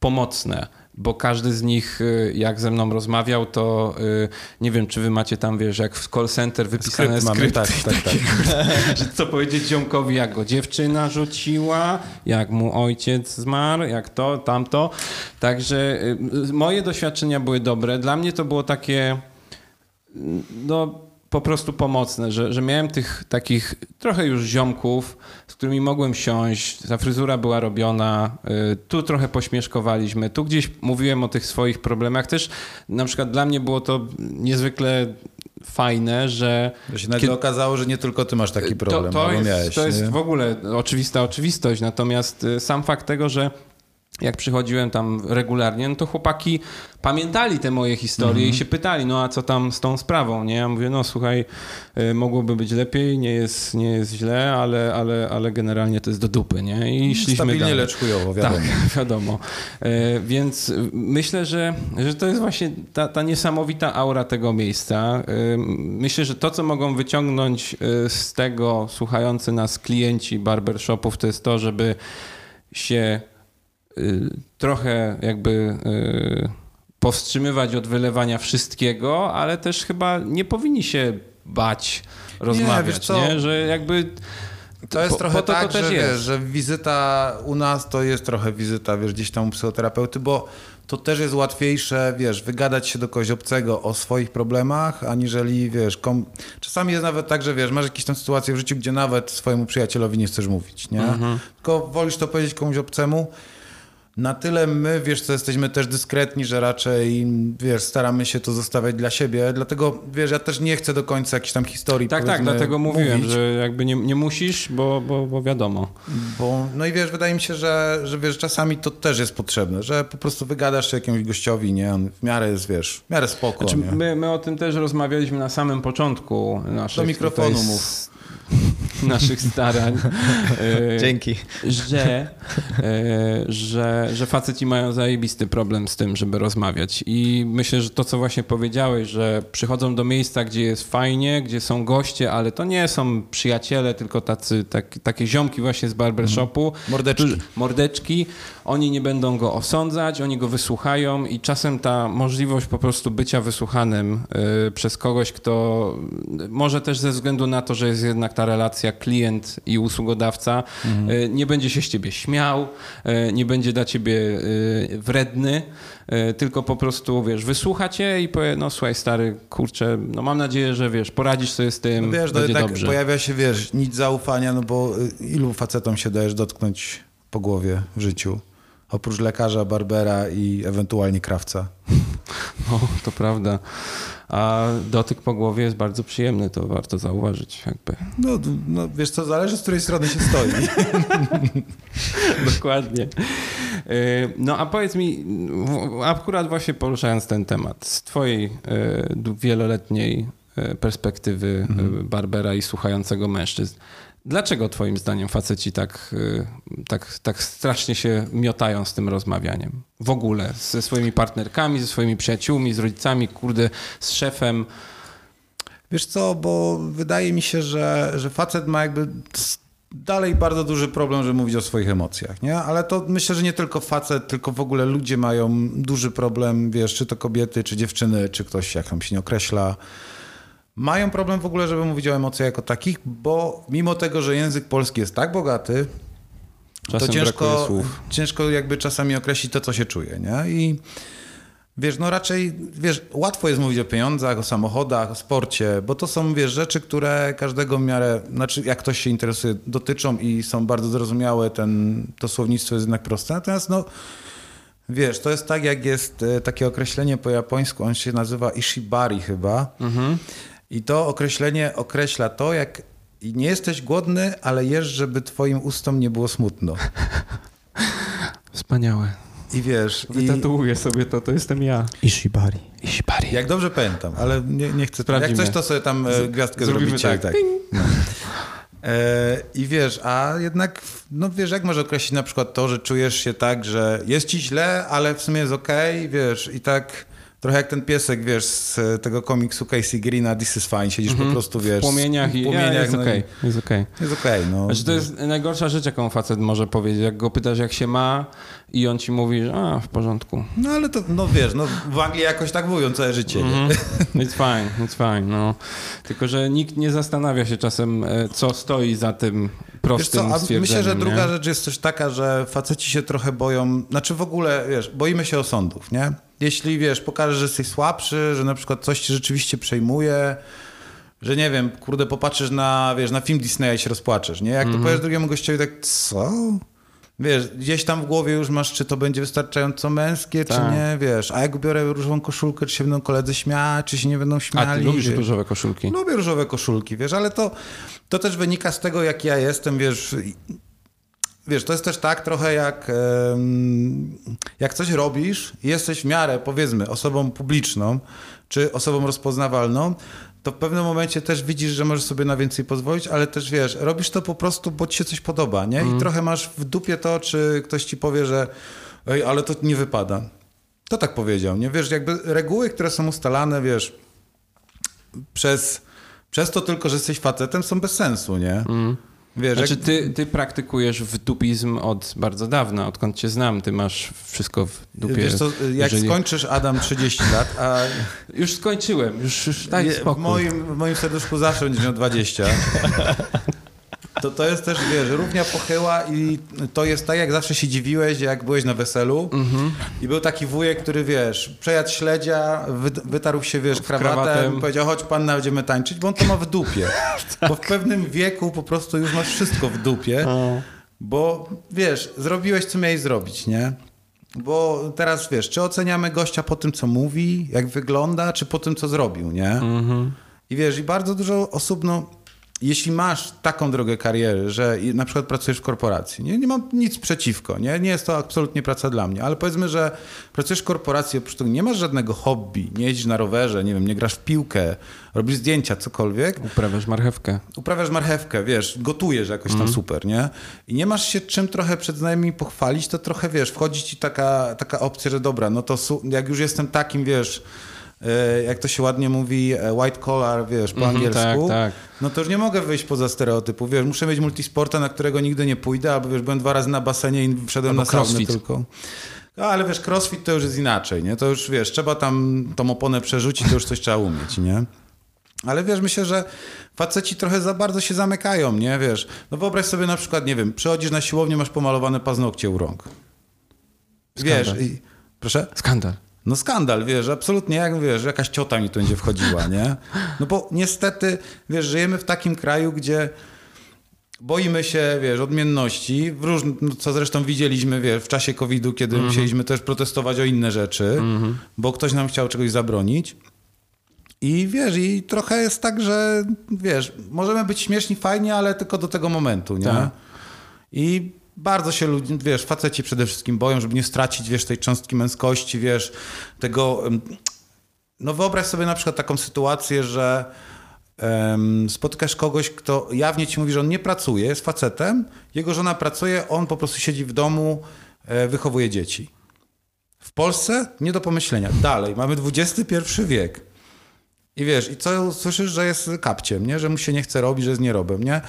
pomocne bo każdy z nich, y, jak ze mną rozmawiał, to y, nie wiem, czy wy macie tam, wiesz, jak w call center wypisane Skrypt skrypty. Mamy, tak, tak, tak. co powiedzieć ziomkowi, jak go dziewczyna rzuciła, jak mu ojciec zmarł, jak to, tamto. Także y, moje doświadczenia były dobre. Dla mnie to było takie, no po prostu pomocne, że, że miałem tych takich trochę już ziomków, którymi mogłem siąść, ta fryzura była robiona, y, tu trochę pośmieszkowaliśmy, tu gdzieś mówiłem o tych swoich problemach. Też na przykład dla mnie było to niezwykle fajne, że... To się nagle kiedy... okazało, że nie tylko ty masz taki problem, to, to jest, miałeś, To jest w ogóle oczywista oczywistość, natomiast y, sam fakt tego, że jak przychodziłem tam regularnie, no to chłopaki pamiętali te moje historie mm -hmm. i mhm. się pytali, no a co tam z tą sprawą, nie? Ja mówię, no słuchaj, y, mogłoby być lepiej, nie jest, nie jest źle, ale, ale, ale generalnie to jest do dupy, nie? I szliśmy Stabilnie, dalej. lecz chujowo, wiadomo. Tak, wiadomo. Y, więc myślę, że, że to jest właśnie ta, ta niesamowita aura tego miejsca. Y, myślę, że to, co mogą wyciągnąć z tego słuchający nas klienci barbershopów, to jest to, żeby się trochę jakby y, powstrzymywać od wylewania wszystkiego, ale też chyba nie powinni się bać rozmawiać, nie, nie? że jakby to jest po, trochę po to tak, to że, wiesz, że wizyta u nas to jest trochę wizyta, wiesz, gdzieś tam u psychoterapeuty, bo to też jest łatwiejsze, wiesz, wygadać się do kogoś obcego o swoich problemach, aniżeli, wiesz, kom... czasami jest nawet tak, że, wiesz, masz jakieś tam sytuacje w życiu, gdzie nawet swojemu przyjacielowi nie chcesz mówić, nie? Mhm. Tylko wolisz to powiedzieć komuś obcemu, na tyle my, wiesz, co jesteśmy też dyskretni, że raczej, wiesz, staramy się to zostawiać dla siebie, dlatego, wiesz, ja też nie chcę do końca jakiejś tam historii, Tak, tak, dlatego mówiłem, mówić. że jakby nie, nie musisz, bo, bo, bo wiadomo. Bo, no i wiesz, wydaje mi się, że, że, wiesz, czasami to też jest potrzebne, że po prostu wygadasz się jakiemuś gościowi, nie, on w miarę jest, wiesz, w miarę spoko, znaczy, my, my o tym też rozmawialiśmy na samym początku naszych... Do mikrofonu mów. naszych starań. e, Dzięki. że, e, że, że faceci mają zajebisty problem z tym, żeby rozmawiać. I myślę, że to, co właśnie powiedziałeś, że przychodzą do miejsca, gdzie jest fajnie, gdzie są goście, ale to nie są przyjaciele, tylko tacy, tak, takie ziomki właśnie z barbershopu. Mordeczki. którzy- Mordeczki. Oni nie będą go osądzać, oni go wysłuchają i czasem ta możliwość po prostu bycia wysłuchanym y, przez kogoś, kto może też ze względu na to, że jest jednak ta relacja klient i usługodawca, y, nie będzie się z ciebie śmiał, y, nie będzie dla ciebie y, wredny, tylko po prostu, wiesz, wysłucha cię i powie, no słuchaj stary, kurczę, no mam nadzieję, że wiesz, poradzisz sobie z tym, No wiesz, no będzie jednak dobrze. pojawia się, wiesz, nic zaufania, no bo ilu facetom się dajesz dotknąć po głowie w życiu? Oprócz lekarza, barbera i ewentualnie krawca. No, to prawda. A dotyk po głowie jest bardzo przyjemny, to warto zauważyć jakby. No, no wiesz co, zależy z której strony się stoi. Dokładnie. Y, No a powiedz mi, akurat właśnie poruszając ten temat, z twojej y, wieloletniej y, perspektywy y, Barbera i słuchającego mężczyzn, dlaczego twoim zdaniem faceci tak, y, tak, tak strasznie się miotają z tym rozmawianiem? W ogóle, ze swoimi partnerkami, ze swoimi przyjaciółmi, z rodzicami, kurde, z szefem. Wiesz co, bo wydaje mi się, że, że facet ma jakby dalej bardzo duży problem, żeby mówić o swoich emocjach, nie? Ale to myślę, że nie tylko facet, tylko w ogóle ludzie mają duży problem, wiesz, czy to kobiety, czy dziewczyny, czy ktoś, jak tam się nie określa. Mają problem w ogóle, żeby mówić o emocjach jako takich, bo mimo tego, że język polski jest tak bogaty, Czasem to ciężko, ciężko jakby czasami określić to, co się czuje, nie? I wiesz, no raczej, wiesz, łatwo jest mówić o pieniądzach, o samochodach, o sporcie, bo to są, wiesz, rzeczy, które każdego w miarę, znaczy jak ktoś się interesuje, dotyczą i są bardzo zrozumiałe, ten, to słownictwo jest jednak proste, natomiast no, wiesz, to jest tak, jak jest e, takie określenie po japońsku, on się nazywa ishibari chyba i to określenie określa to, jak i nie jesteś głodny, ale jesz, żeby twoim ustom nie było smutno. Wspaniałe. I wiesz, i Wytatuuję sobie to, to jestem ja. Ishibari. Ishibari. jak dobrze pamiętam, ale nie, nie chcę... Sprawdzimy. Jak coś, to sobie tam e, gwiazdkę zrobimy zrobicie tak. i tak. No. E, I wiesz, a jednak, no wiesz, jak może określić na przykład to, że czujesz się tak, że jest ci źle, ale w sumie jest okej, wiesz, i tak trochę jak ten piesek, wiesz, z e, tego komiksu Casey Greena, This is fine, siedzisz po prostu, wiesz... W płomieniach i w płomieniach, ja, jest no okej, jest okej. Jest okej, no. Znaczy to jest najgorsza rzecz, jaką facet może powiedzieć, jak go pytasz, jak się ma i on ci mówi, że a, w porządku. No ale to, no wiesz, no w Anglii jakoś tak mówią całe życie, nie? Mhm. It's fine, it's fine, no. Tylko, że nikt nie zastanawia się czasem, e, co stoi za tym Wiesz prostym co, a stwierdzeniem. myślę, że druga nie? rzecz jest też taka, że faceci się trochę boją, znaczy w ogóle, wiesz, boimy się osądów, nie? Jeśli, wiesz, pokażesz, że jesteś słabszy, że na przykład coś ci rzeczywiście przejmuje, że nie wiem, kurde, popatrzysz na, wiesz, na film Disneya i się rozpłaczesz, nie? Jak Mhm. to powiesz drugiemu gościowi, tak, co? Wiesz, gdzieś tam w głowie już masz, czy to będzie wystarczająco męskie, Tak. czy nie, wiesz. A jak biorę różową koszulkę, czy się będą koledzy śmiać, czy się nie będą śmiali. A ty lubisz wiesz. różowe koszulki? Lubię różowe koszulki, wiesz, ale to, to też wynika z tego, jak ja jestem, wiesz. Wiesz, to jest też tak trochę jak, jak coś robisz i jesteś w miarę, powiedzmy, osobą publiczną czy osobą rozpoznawalną, to w pewnym momencie też widzisz, że możesz sobie na więcej pozwolić, ale też wiesz, robisz to po prostu, bo ci się coś podoba, nie? I trochę masz w dupie to, czy ktoś ci powie, że ej, ale to nie wypada. To tak powiedział, nie? Wiesz, jakby reguły, które są ustalane, wiesz, przez, przez to tylko, że jesteś facetem, są bez sensu, nie? Wiesz, Znaczy, jak, ty, ty praktykujesz wdupizm od bardzo dawna, odkąd cię znam. Ty masz wszystko w dupie. wiesz co, jak jeżeli- skończysz Adam 30 lat, a Już skończyłem, już, już daj spokój. w, moim, w moim serduszku zawsze będziesz miał 20, to to jest też, wiesz, równia pochyła i to jest tak, jak zawsze się dziwiłeś, jak byłeś na weselu Mhm. i był taki wujek, który, wiesz, przejadł śledzia, wy, wytarł się, wiesz, krawatem, powiedział, chodź pan, będziemy tańczyć, bo on to ma w dupie. Tak. Bo w pewnym wieku po prostu już masz wszystko w dupie, bo, wiesz, zrobiłeś, co miałeś zrobić, nie? Bo teraz, wiesz, czy oceniamy gościa po tym, co mówi, jak wygląda, czy po tym, co zrobił, nie? I wiesz, i bardzo dużo osób, no, jeśli masz taką drogę kariery, że na przykład pracujesz w korporacji, nie, nie mam nic przeciwko, nie? nie jest to absolutnie praca dla mnie, ale powiedzmy, że pracujesz w korporacji, oprócz tego nie masz żadnego hobby, nie jeździsz na rowerze, nie wiem, nie grasz w piłkę, robisz zdjęcia, cokolwiek, Uprawiasz marchewkę. uprawiasz marchewkę, wiesz, gotujesz jakoś tam super, nie? I nie masz się czym trochę przed znajomymi pochwalić, to trochę, wiesz, wchodzi ci taka, taka opcja, że dobra, no to jak już jestem takim, wiesz, jak to się ładnie mówi, e, white collar, wiesz, po Mhm, angielsku, tak, tak. no to już nie mogę wyjść poza stereotypu, wiesz, muszę mieć multisporta, na którego nigdy nie pójdę, albo wiesz, byłem dwa razy na basenie i wszedłem Albo na saunę crossfit. tylko. No, ale wiesz, crossfit to już jest inaczej, nie? To już, wiesz, trzeba tam tą oponę przerzucić, to już coś trzeba umieć, nie? Ale wiesz, myślę, że faceci trochę za bardzo się zamykają, nie? Wiesz, no wyobraź sobie na przykład, nie wiem, przychodzisz na siłownię, masz pomalowane paznokcie u rąk. Wiesz, Skandal. i... Proszę? Skandal. No skandal, wiesz, absolutnie, jak wiesz, jakaś ciota mi tu będzie wchodziła, nie? No bo niestety, wiesz, żyjemy w takim kraju, gdzie boimy się, wiesz, odmienności, w różn... no, co zresztą widzieliśmy, wiesz, w czasie COVID-u, kiedy musieliśmy też protestować o inne rzeczy, bo ktoś nam chciał czegoś zabronić. I wiesz, i trochę jest tak, że wiesz, możemy być śmieszni, fajnie, ale tylko do tego momentu, nie? Tak. I bardzo się ludzie, wiesz, faceci przede wszystkim boją, żeby nie stracić, wiesz, tej cząstki męskości, wiesz, tego... No wyobraź sobie na przykład taką sytuację, że em, spotykasz kogoś, kto jawnie ci mówi, że on nie pracuje, jest facetem, jego żona pracuje, on po prostu siedzi w domu, e, wychowuje dzieci. W Polsce nie do pomyślenia. Dalej, mamy XXI wiek. I wiesz, i co słyszysz, że jest kapciem, nie? Że mu się nie chce robić, że jest nierobem, nie?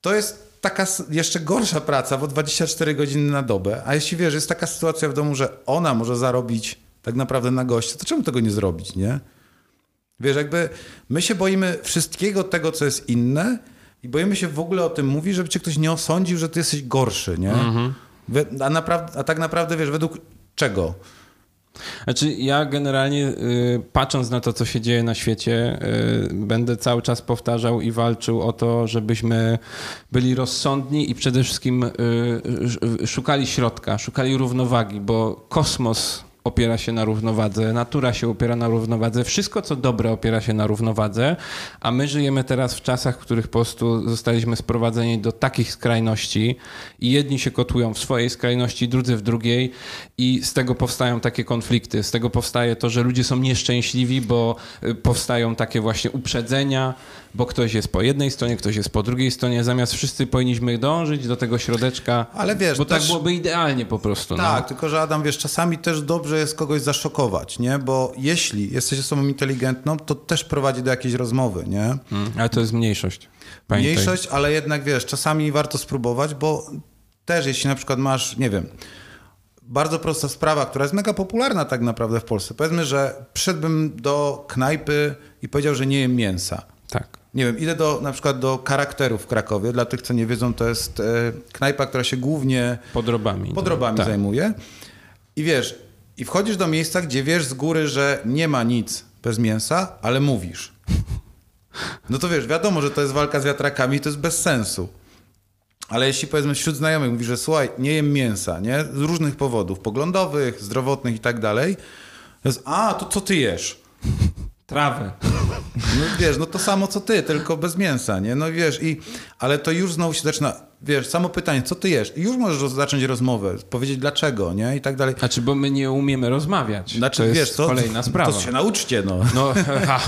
To jest taka jeszcze gorsza praca, bo 24 godziny na dobę. A jeśli wiesz, jest taka sytuacja w domu, że ona może zarobić tak naprawdę na goście, to czemu tego nie zrobić, nie? Wiesz, jakby my się boimy wszystkiego tego, co jest inne i boimy się w ogóle o tym mówić, żeby cię ktoś nie osądził, że ty jesteś gorszy, nie? We- A, naprawdę, a tak naprawdę, wiesz, według czego? Znaczy, ja generalnie y, patrząc na to, co się dzieje na świecie, y, będę cały czas powtarzał i walczył o to, żebyśmy byli rozsądni i przede wszystkim y, sz- szukali środka, szukali równowagi, bo kosmos opiera się na równowadze, natura się opiera na równowadze, wszystko co dobre opiera się na równowadze, a my żyjemy teraz w czasach, w których po prostu zostaliśmy sprowadzeni do takich skrajności i jedni się kotłują w swojej skrajności, drudzy w drugiej i z tego powstają takie konflikty, z tego powstaje to, że ludzie są nieszczęśliwi, bo y, powstają takie właśnie uprzedzenia, bo ktoś jest po jednej stronie, ktoś jest po drugiej stronie, zamiast wszyscy powinniśmy dążyć do tego środeczka, Ale wiesz, bo tak też- byłoby idealnie po prostu. Tak, no. tylko że Adam, wiesz, czasami też dobrze jest kogoś zaszokować, nie? Bo jeśli jesteś osobą inteligentną, to też prowadzi do jakiejś rozmowy, nie? Mm, Ale to jest mniejszość. Pamiętaj. Mniejszość, ale jednak, wiesz, czasami warto spróbować, bo też jeśli na przykład masz, nie wiem, bardzo prosta sprawa, która jest mega popularna tak naprawdę w Polsce. Powiedzmy, że przyszedłbym do knajpy i powiedział, że nie jem mięsa. Tak. Nie wiem, idę do, na przykład do charakteru w Krakowie. Dla tych, co nie wiedzą, to jest e, knajpa, która się głównie Podrobami. podrobami tak. zajmuje. I wiesz, i wchodzisz do miejsca, gdzie wiesz z góry, że nie ma nic bez mięsa, ale mówisz. No to wiesz, wiadomo, że to jest walka z wiatrakami to jest bez sensu. Ale jeśli powiedzmy wśród znajomych mówisz, że słuchaj, nie jem mięsa, nie? Z różnych powodów, poglądowych, zdrowotnych i tak dalej. To jest, a, to co ty jesz? Trawę. No wiesz, no to samo co ty, tylko bez mięsa, nie? No wiesz, i, ale to już znowu się zaczyna, wiesz, samo pytanie, co ty jesz? I już możesz zacząć rozmowę, powiedzieć dlaczego, nie? I tak dalej. Znaczy, bo my nie umiemy rozmawiać. Znaczy, to jest wiesz, to, kolejna sprawa. To się nauczcie, no. No, ha,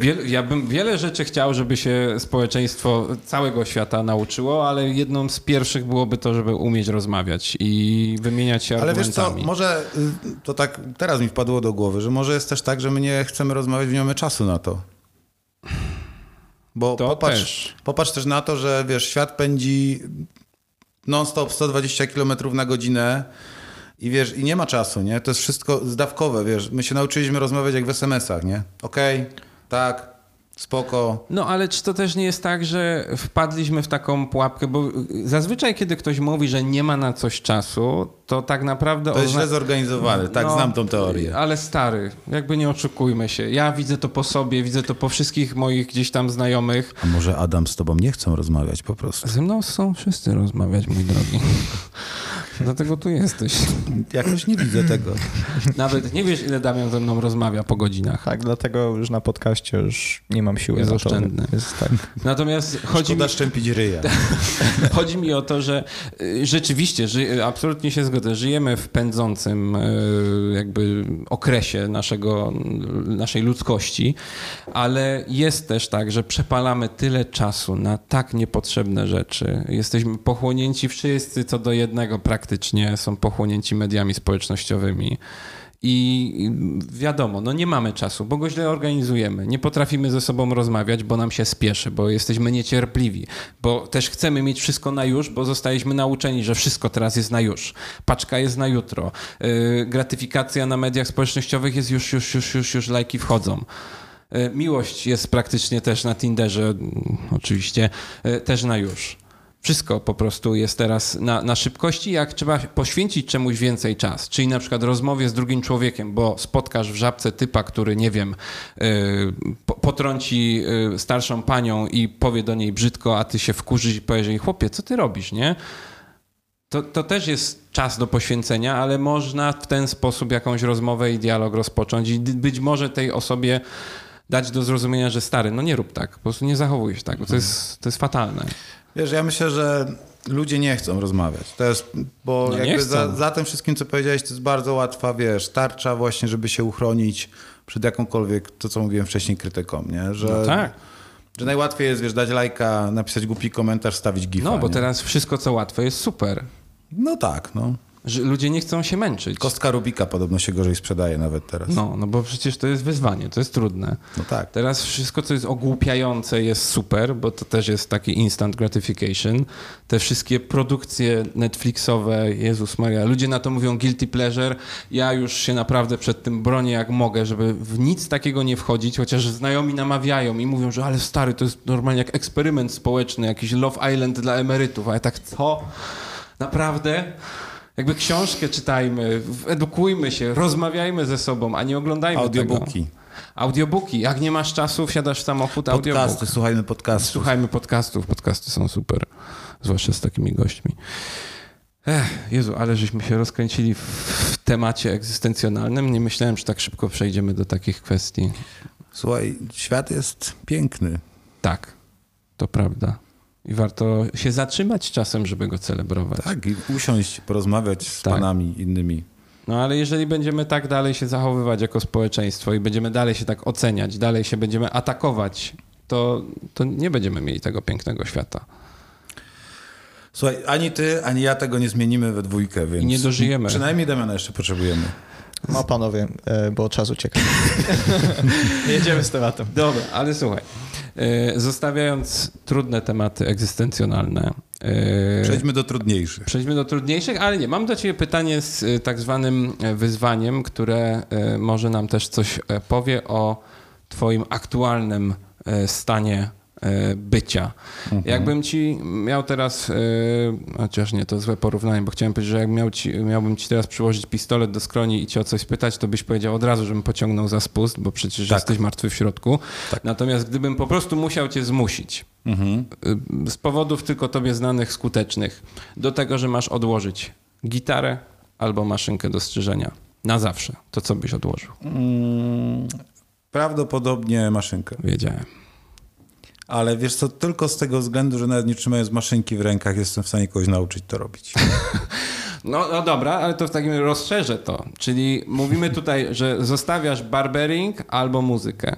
wiel, ja bym wiele rzeczy chciał, żeby się społeczeństwo całego świata nauczyło, ale jedną z pierwszych byłoby to, żeby umieć rozmawiać i wymieniać się Ale wiesz co, argumentami. może y, to tak teraz mi wpadło do głowy, że może jest też tak, że my nie chcemy rozmawiać, nie mamy czasu na to. Bo To popatrz, też. popatrz też na to, że wiesz, świat pędzi non-stop 120 km na godzinę i wiesz, i nie ma czasu, nie? To jest wszystko zdawkowe, wiesz. My się nauczyliśmy rozmawiać jak w SMS-ach, nie? Okej, tak, spoko. No ale czy to też nie jest tak, że wpadliśmy w taką pułapkę, bo zazwyczaj kiedy ktoś mówi, że nie ma na coś czasu, to tak naprawdę... To jest źle zorganizowane, tak, No, znam tą teorię. Ale stary, jakby nie oszukujmy się. Ja widzę to po sobie, widzę to po wszystkich moich gdzieś tam znajomych. A może Adam z tobą nie chcą rozmawiać po prostu? Ze mną są wszyscy rozmawiać, mój drogi. Dlatego tu jesteś. Jakoś nie widzę tego. Nawet nie wiesz, ile Damian ze mną rozmawia po godzinach. Tak, dlatego już na podcaście już nie mam siły Jest oszczędny. Jest tak. Natomiast chodzi mi, Szkoda szczępić ryja. chodzi mi o to, że y, rzeczywiście, ży, absolutnie się zgodzę, żyjemy w pędzącym y, jakby okresie naszego, naszej ludzkości, ale jest też tak, że przepalamy tyle czasu na tak niepotrzebne rzeczy. Jesteśmy pochłonięci wszyscy co do jednego praktycznie, są pochłonięci mediami społecznościowymi. I wiadomo, no nie mamy czasu, bo go źle organizujemy. Nie potrafimy ze sobą rozmawiać, bo nam się spieszy, bo jesteśmy niecierpliwi, bo też chcemy mieć wszystko na już, bo zostaliśmy nauczeni, że wszystko teraz jest na już. Paczka jest na jutro. Yy, gratyfikacja na mediach społecznościowych jest już, już, już, już, już lajki wchodzą. Yy, Miłość jest praktycznie też na Tinderze, mm, oczywiście, yy, też na już. Wszystko po prostu jest teraz na, na szybkości, jak trzeba poświęcić czemuś więcej czas, czyli na przykład rozmowie z drugim człowiekiem, bo spotkasz w żabce typa, który, nie wiem, yy, po, potrąci yy, starszą panią i powie do niej brzydko, a ty się wkurzysz i powiesz jej, chłopie, co ty robisz, nie? To, to też jest czas do poświęcenia, ale można w ten sposób jakąś rozmowę i dialog rozpocząć i być może tej osobie dać do zrozumienia, że stary, no nie rób tak, po prostu nie zachowuj się tak, bo to jest, to jest fatalne. Wiesz, ja myślę, że ludzie nie chcą rozmawiać. To jest, bo No jakby za, za tym wszystkim, co powiedziałeś, to jest bardzo łatwa, wiesz, tarcza właśnie, żeby się uchronić przed jakąkolwiek, to co mówiłem wcześniej, krytyką, nie? Że, No tak. że najłatwiej jest, wiesz, dać lajka, napisać głupi komentarz, stawić gifa, No, bo nie? teraz wszystko, co łatwe, jest super. No tak, no. Że ludzie nie chcą się męczyć. Kostka Rubika podobno się gorzej sprzedaje nawet teraz. No, no bo przecież to jest wyzwanie, to jest trudne. No tak. Teraz wszystko, co jest ogłupiające, jest super, bo to też jest taki instant gratification. Te wszystkie produkcje Netflixowe, Jezus Maria, ludzie na to mówią guilty pleasure. Ja już się naprawdę przed tym bronię jak mogę, żeby w nic takiego nie wchodzić, chociaż znajomi namawiają i mówią, że ale stary, to jest normalnie jak eksperyment społeczny, jakiś Love Island dla emerytów. A ja tak, co? Naprawdę? Jakby książkę czytajmy, edukujmy się, rozmawiajmy ze sobą, a nie oglądajmy Audiobooki. tego. Audiobooki. Jak nie masz czasu, wsiadasz w samochód, audiobook. Podcasty, słuchajmy podcastów. Słuchajmy podcastów. Podcasty są super. Zwłaszcza z takimi gośćmi. Ech, Jezu, ale żeśmy się rozkręcili w, w temacie egzystencjonalnym. Nie myślałem, że tak szybko przejdziemy do takich kwestii. Słuchaj, świat jest piękny. Tak, to prawda. I warto się zatrzymać czasem, żeby go celebrować. Tak, i usiąść, porozmawiać z Tak. panami innymi. No ale jeżeli będziemy tak dalej się zachowywać jako społeczeństwo i będziemy dalej się tak oceniać, dalej się będziemy atakować, to, to nie będziemy mieli tego pięknego świata. Słuchaj, ani ty, ani ja tego nie zmienimy we dwójkę, więc... I nie dożyjemy. Przynajmniej Damiana jeszcze potrzebujemy. No panowie, e, bo czas ucieka. Jedziemy z tematem. Dobra, ale słuchaj. E, Zostawiając trudne tematy egzystencjonalne, e, Przejdźmy do trudniejszych. Przejdźmy do trudniejszych, ale nie. Mam do Ciebie pytanie z y, tak zwanym e, wyzwaniem, które e, może nam też coś e, powie o Twoim aktualnym e, stanie e, bycia. Jakbym Ci miał teraz, e, chociaż nie, to złe porównanie, bo chciałem powiedzieć, że jak miał ci, miałbym Ci teraz przyłożyć pistolet do skroni i Cię o coś spytać, to byś powiedział od razu, żebym pociągnął za spust, bo przecież Tak. jesteś martwy w środku. Tak. Natomiast gdybym po prostu musiał Cię zmusić, Mhm. y, z powodów tylko tobie znanych, skutecznych, do tego, że masz odłożyć gitarę albo maszynkę do strzyżenia. Na zawsze. To co byś odłożył? Mm, prawdopodobnie maszynkę. Wiedziałem. Ale wiesz co, tylko z tego względu, że nawet nie trzymając maszynki w rękach, jestem w stanie kogoś nauczyć to robić. No, no dobra, ale to w takim razie rozszerzę to. Czyli mówimy tutaj, że zostawiasz barbering albo muzykę.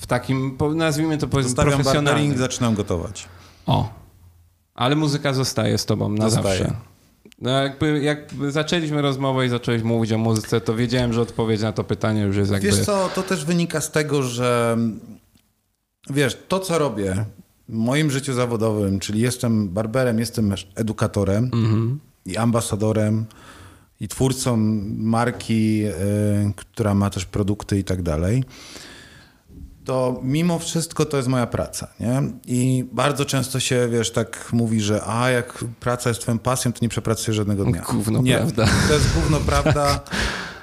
W takim, nazwijmy to powiedzmy Zostawiam profesjonalnym. barbering, zaczynam gotować. O. Ale muzyka zostaje z tobą na Zostaje. zawsze. No jakby, jak zaczęliśmy rozmowę i zacząłeś mówić o muzyce, to wiedziałem, że odpowiedź na to pytanie już jest jakby... Wiesz co, to też wynika z tego, że wiesz, to co robię w moim życiu zawodowym, czyli jestem barberem, jestem edukatorem i ambasadorem i twórcą marki, y, która ma też produkty i tak dalej, to mimo wszystko to jest moja praca, nie? I bardzo często się, wiesz, tak mówi, że a jak praca jest twoją pasją, to nie przepracujesz żadnego dnia. Gówno nie, prawda. to jest gówno prawda.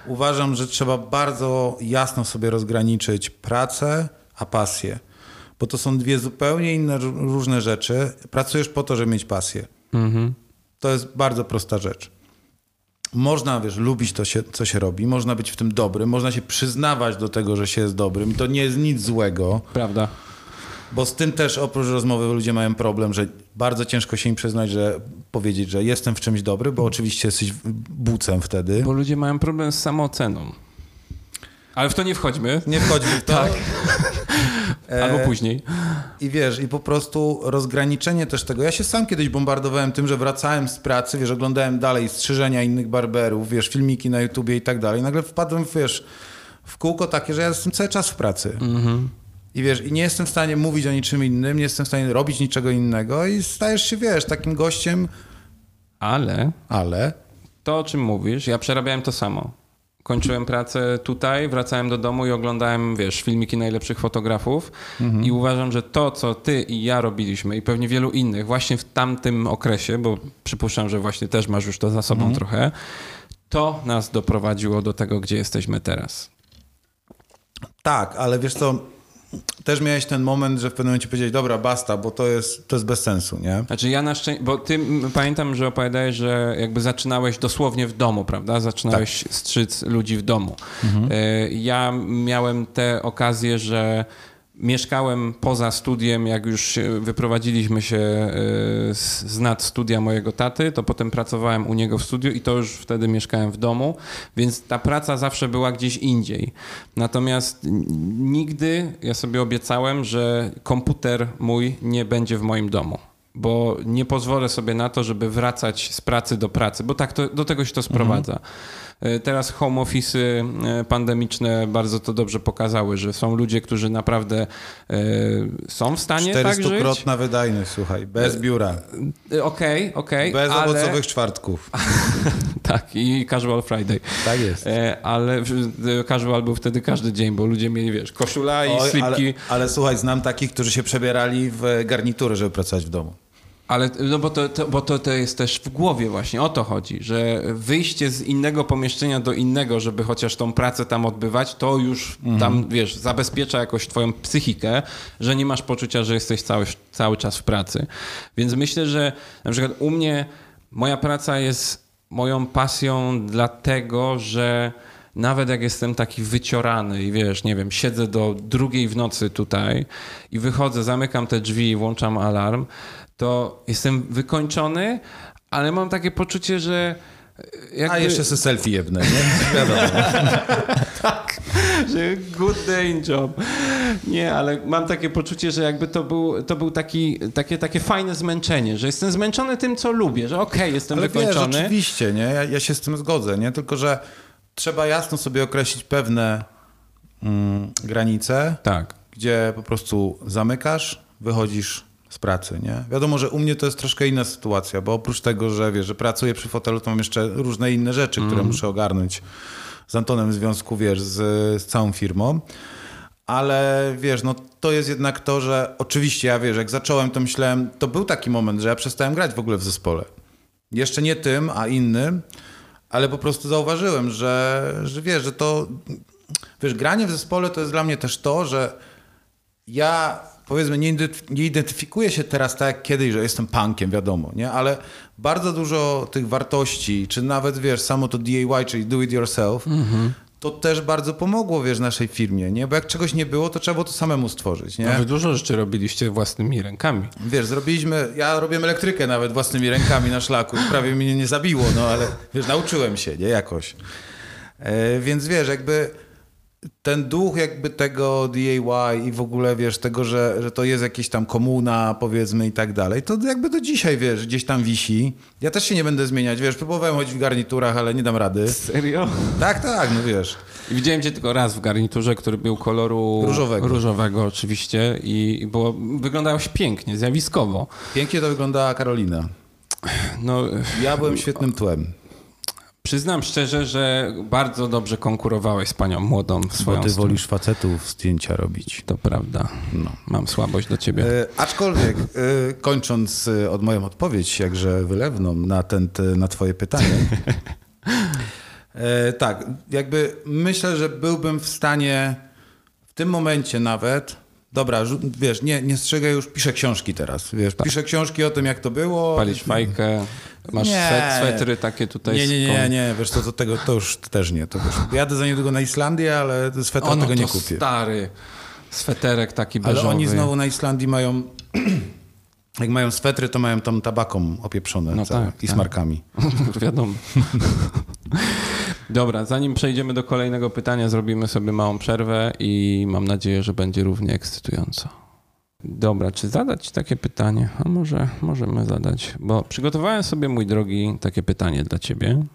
Uważam, że trzeba bardzo jasno sobie rozgraniczyć pracę, a pasję. Bo to są dwie zupełnie inne, ró- różne rzeczy. Pracujesz po to, żeby mieć pasję. Mhm. To jest bardzo prosta rzecz. można, wiesz, lubić to, się, co się robi, można być w tym dobrym, można się przyznawać do tego, że się jest dobrym. To nie jest nic złego, Prawda. bo z tym też oprócz rozmowy ludzie mają problem, że bardzo ciężko się im przyznać, że powiedzieć, że jestem w czymś dobry, bo oczywiście jesteś bucem wtedy. Bo ludzie mają problem z samooceną. Ale w to nie wchodźmy. Nie wchodzi w to. Tak. E, Albo później. I wiesz, i po prostu rozgraniczenie też tego. Ja się sam kiedyś bombardowałem tym, że wracałem z pracy, wiesz, oglądałem dalej strzyżenia innych barberów, wiesz, filmiki na YouTubie i tak dalej. Nagle wpadłem, wiesz, w kółko takie, że ja jestem cały czas w pracy. I wiesz, i nie jestem w stanie mówić o niczym innym, nie jestem w stanie robić niczego innego i stajesz się, wiesz, takim gościem, Ale ale to, o czym mówisz, ja przerabiałem to samo. Kończyłem pracę tutaj, wracałem do domu i oglądałem, wiesz, filmiki najlepszych fotografów. I uważam, że to, co ty i ja robiliśmy i pewnie wielu innych właśnie w tamtym okresie, bo przypuszczam, że właśnie też masz już to za sobą trochę, to nas doprowadziło do tego, gdzie jesteśmy teraz. tak, ale wiesz co, też miałeś ten moment, że w pewnym momencie powiedziałeś, dobra, basta, bo to jest, to jest bez sensu, nie? Znaczy ja na szczęście, bo ty pamiętam, że opowiadałeś, że jakby zaczynałeś dosłownie w domu, prawda? Zaczynałeś strzyc ludzi w domu. E, Ja miałem tę okazję, że mieszkałem poza studiem, jak już wyprowadziliśmy się e, z z nad studia mojego taty, to potem pracowałem u niego w studiu i to już wtedy mieszkałem w domu, więc ta praca zawsze była gdzieś indziej. Natomiast nigdy ja sobie obiecałem, że komputer mój nie będzie w moim domu. Bo nie pozwolę sobie na to, żeby wracać z pracy do pracy, bo tak to, do tego się to sprowadza. E, Teraz home office'y e, pandemiczne bardzo to dobrze pokazały, że są ludzie, którzy naprawdę e, są w stanie tak żyć. 400-krotna wydajność, słuchaj, bez biura, E, Okej, okej, bez ale... owocowych czwartków. Tak, i Casual Friday. Tak jest. E, Ale e, casual był wtedy każdy dzień, bo ludzie mieli, wiesz, koszula i Oj, ale, slipki. ale słuchaj, znam takich, którzy się przebierali w garnitury, żeby pracować w domu. Ale no bo, to, to, bo to, to jest też w głowie właśnie, o to chodzi, że wyjście z innego pomieszczenia do innego, żeby chociaż tą pracę tam odbywać, to już tam, wiesz, zabezpiecza jakoś twoją psychikę, że nie masz poczucia, że jesteś cały, cały czas w pracy. Więc myślę, że na przykład u mnie moja praca jest moją pasją dlatego, że nawet jak jestem taki wyciorany i wiesz, nie wiem, siedzę do drugiej w nocy tutaj i wychodzę, zamykam te drzwi i włączam alarm, to jestem wykończony, ale mam takie poczucie, że jakby, A jeszcze se selfie jebnę, nie? Wiadomo. że good day job. Nie, ale mam takie poczucie, że jakby to był, to był taki, takie, takie fajne zmęczenie, że jestem zmęczony tym, co lubię, że okej, jestem Ale wiesz, wykończony. oczywiście, nie? Ja, ja się z tym zgodzę, nie? Tylko, że trzeba jasno sobie określić pewne mm, granice, Tak. gdzie po prostu zamykasz, wychodzisz z pracy, nie? Wiadomo, że u mnie to jest troszkę inna sytuacja, bo oprócz tego, że wiesz, że pracuję przy fotelu, to mam jeszcze różne inne rzeczy, które muszę ogarnąć z Antonem w związku, wiesz, z, z całą firmą. Ale wiesz, no to jest jednak to, że oczywiście ja wiesz, jak zacząłem, to myślałem, to był taki moment, że ja przestałem grać w ogóle w zespole. Jeszcze nie tym, a innym, ale po prostu zauważyłem, że, że wiesz, że to, wiesz, granie w zespole to jest dla mnie też to, że ja powiedzmy nie, nie identyfikuję się teraz tak jak kiedyś, że jestem punkiem, wiadomo, nie? Ale bardzo dużo tych wartości, czy nawet wiesz, samo to DIY, czyli do it yourself, to też bardzo pomogło, wiesz, naszej firmie, nie? Bo jak czegoś nie było, to trzeba było to samemu stworzyć, nie? No, wy dużo rzeczy robiliście własnymi rękami. Wiesz, zrobiliśmy, ja robiłem elektrykę nawet własnymi rękami na szlaku i prawie mnie nie zabiło, no ale wiesz, nauczyłem się, nie, jakoś. E, więc wiesz, jakby ten duch jakby tego DIY i w ogóle wiesz, tego, że, że to jest jakieś tam komuna powiedzmy i tak dalej, to jakby do dzisiaj wiesz, gdzieś tam wisi. Ja też się nie będę zmieniać, wiesz, próbowałem chodzić w garniturach, ale nie dam rady. Serio? Tak, tak, no wiesz. I widziałem cię tylko raz w garniturze, który był koloru Różowego. różowego oczywiście i i było, wyglądałeś pięknie, zjawiskowo. Pięknie to wyglądała Karolina. No, Ja byłem świetnym tłem. Przyznam szczerze, że bardzo dobrze konkurowałeś z panią młodą w swoją Bo ty stronę. wolisz facetów zdjęcia robić. To prawda. No. Mam słabość do ciebie. E, aczkolwiek, e, kończąc e, od moją odpowiedź, jakże wylewną na, ten, te, na twoje pytanie. E, tak, jakby myślę, że byłbym w stanie w tym momencie nawet dobra, wiesz, nie, nie strzegaj już, piszę książki teraz, wiesz, piszę książki o tym, jak to było. Palisz fajkę, masz Nie. swet, swetry takie tutaj Nie, nie, nie, kon- nie, wiesz, to, to, tego, to już też nie. To już, jadę za niedługo na Islandię, ale swetra tego nie kupię. stary. Sweterek taki Ale beżowy. oni znowu na Islandii mają, jak mają swetry, to mają tam tabaką opieprzone No tak, i tak. smarkami. Wiadomo. Dobra, zanim przejdziemy do kolejnego pytania, zrobimy sobie małą przerwę i mam nadzieję, że będzie równie ekscytująco. Dobra, czy zadać takie pytanie? A może możemy zadać, bo przygotowałem sobie, mój drogi, takie pytanie dla ciebie.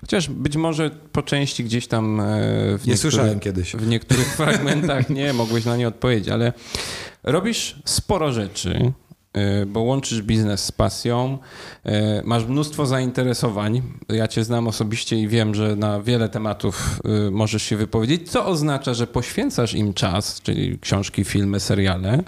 Chociaż być może po części gdzieś tam e, w Nie niektórych- słyszałem kiedyś. w niektórych fragmentach nie mogłeś na nie odpowiedzieć, ale robisz sporo rzeczy, bo łączysz biznes z pasją, y, masz mnóstwo zainteresowań. Ja cię znam osobiście i wiem, że na wiele tematów y, możesz się wypowiedzieć, co oznacza, że poświęcasz im czas, czyli książki, filmy, seriale.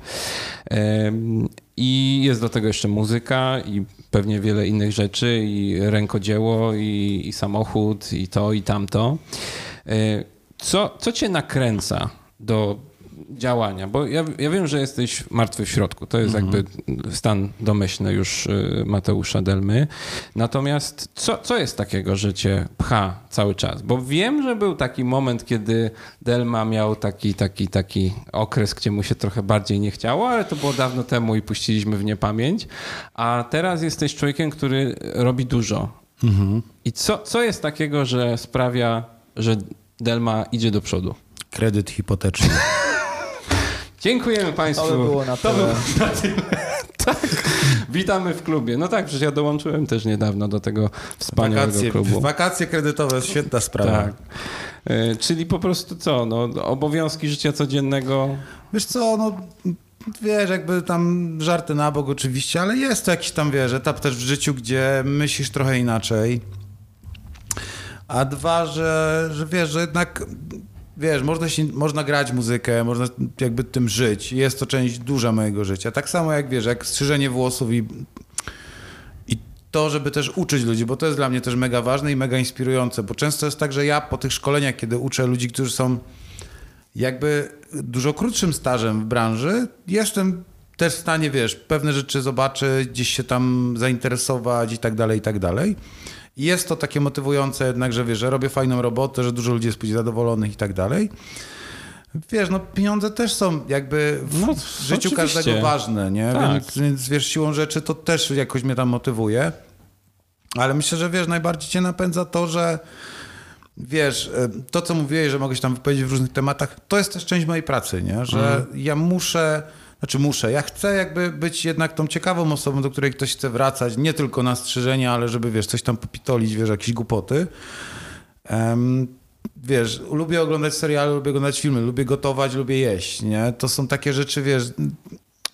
I jest do tego jeszcze muzyka i pewnie wiele innych rzeczy, i rękodzieło, i, i samochód, i to, i tamto. Co, co cię nakręca do działania? Bo ja, ja wiem, że jesteś martwy w środku. To jest jakby stan domyślny już y, Mateusza Delmy. Natomiast co, co jest takiego, że cię pcha cały czas? Bo wiem, że był taki moment, kiedy Delma miał taki, taki, taki okres, gdzie mu się trochę bardziej nie chciało, ale to było dawno temu i puściliśmy w niepamięć. A teraz jesteś człowiekiem, który robi dużo. I co, co jest takiego, że sprawia, że Delma idzie do przodu? Kredyt hipoteczny. Dziękujemy Państwu. To by było na To tyle. by- na tyle. Tak. Witamy w klubie. No tak, przecież ja dołączyłem też niedawno do tego wspaniałego Wakacje, klubu. wakacje kredytowe, świetna sprawa. Tak. E, Czyli po prostu co? No, obowiązki życia codziennego. Wiesz co, no wiesz, jakby tam żarty na bok oczywiście, ale jest to jakiś tam, wiesz, etap też w życiu, gdzie myślisz trochę inaczej. A dwa, że, że wiesz, że jednak wiesz, można, się, można grać muzykę, można jakby tym żyć. Jest to część duża mojego życia. Tak samo jak wiesz, jak strzyżenie włosów i, i to, żeby też uczyć ludzi, bo to jest dla mnie też mega ważne i mega inspirujące, bo często jest tak, że ja po tych szkoleniach, kiedy uczę ludzi, którzy są jakby dużo krótszym stażem w branży, jestem też w stanie, wiesz, pewne rzeczy zobaczyć, gdzieś się tam zainteresować i tak dalej, i tak dalej. I jest to takie motywujące jednak, że wiesz, że robię fajną robotę, że dużo ludzi jest później zadowolonych i tak dalej. Wiesz, no pieniądze też są jakby w No, życiu oczywiście. każdego ważne, nie? Tak. Więc, więc wiesz, siłą rzeczy to też jakoś mnie tam motywuje. Ale myślę, że wiesz, najbardziej cię napędza to, że wiesz, e, to co mówiłeś, że mogę się tam wypowiedzieć w różnych tematach, to jest też część mojej pracy, nie? Że ja muszę, znaczy muszę, ja chcę jakby być jednak tą ciekawą osobą, do której ktoś chce wracać, nie tylko na strzyżenia, ale żeby, wiesz, coś tam popitolić, wiesz, jakieś głupoty. Em, wiesz, lubię oglądać seriale, lubię oglądać filmy, lubię gotować, lubię jeść, nie? To są takie rzeczy, wiesz,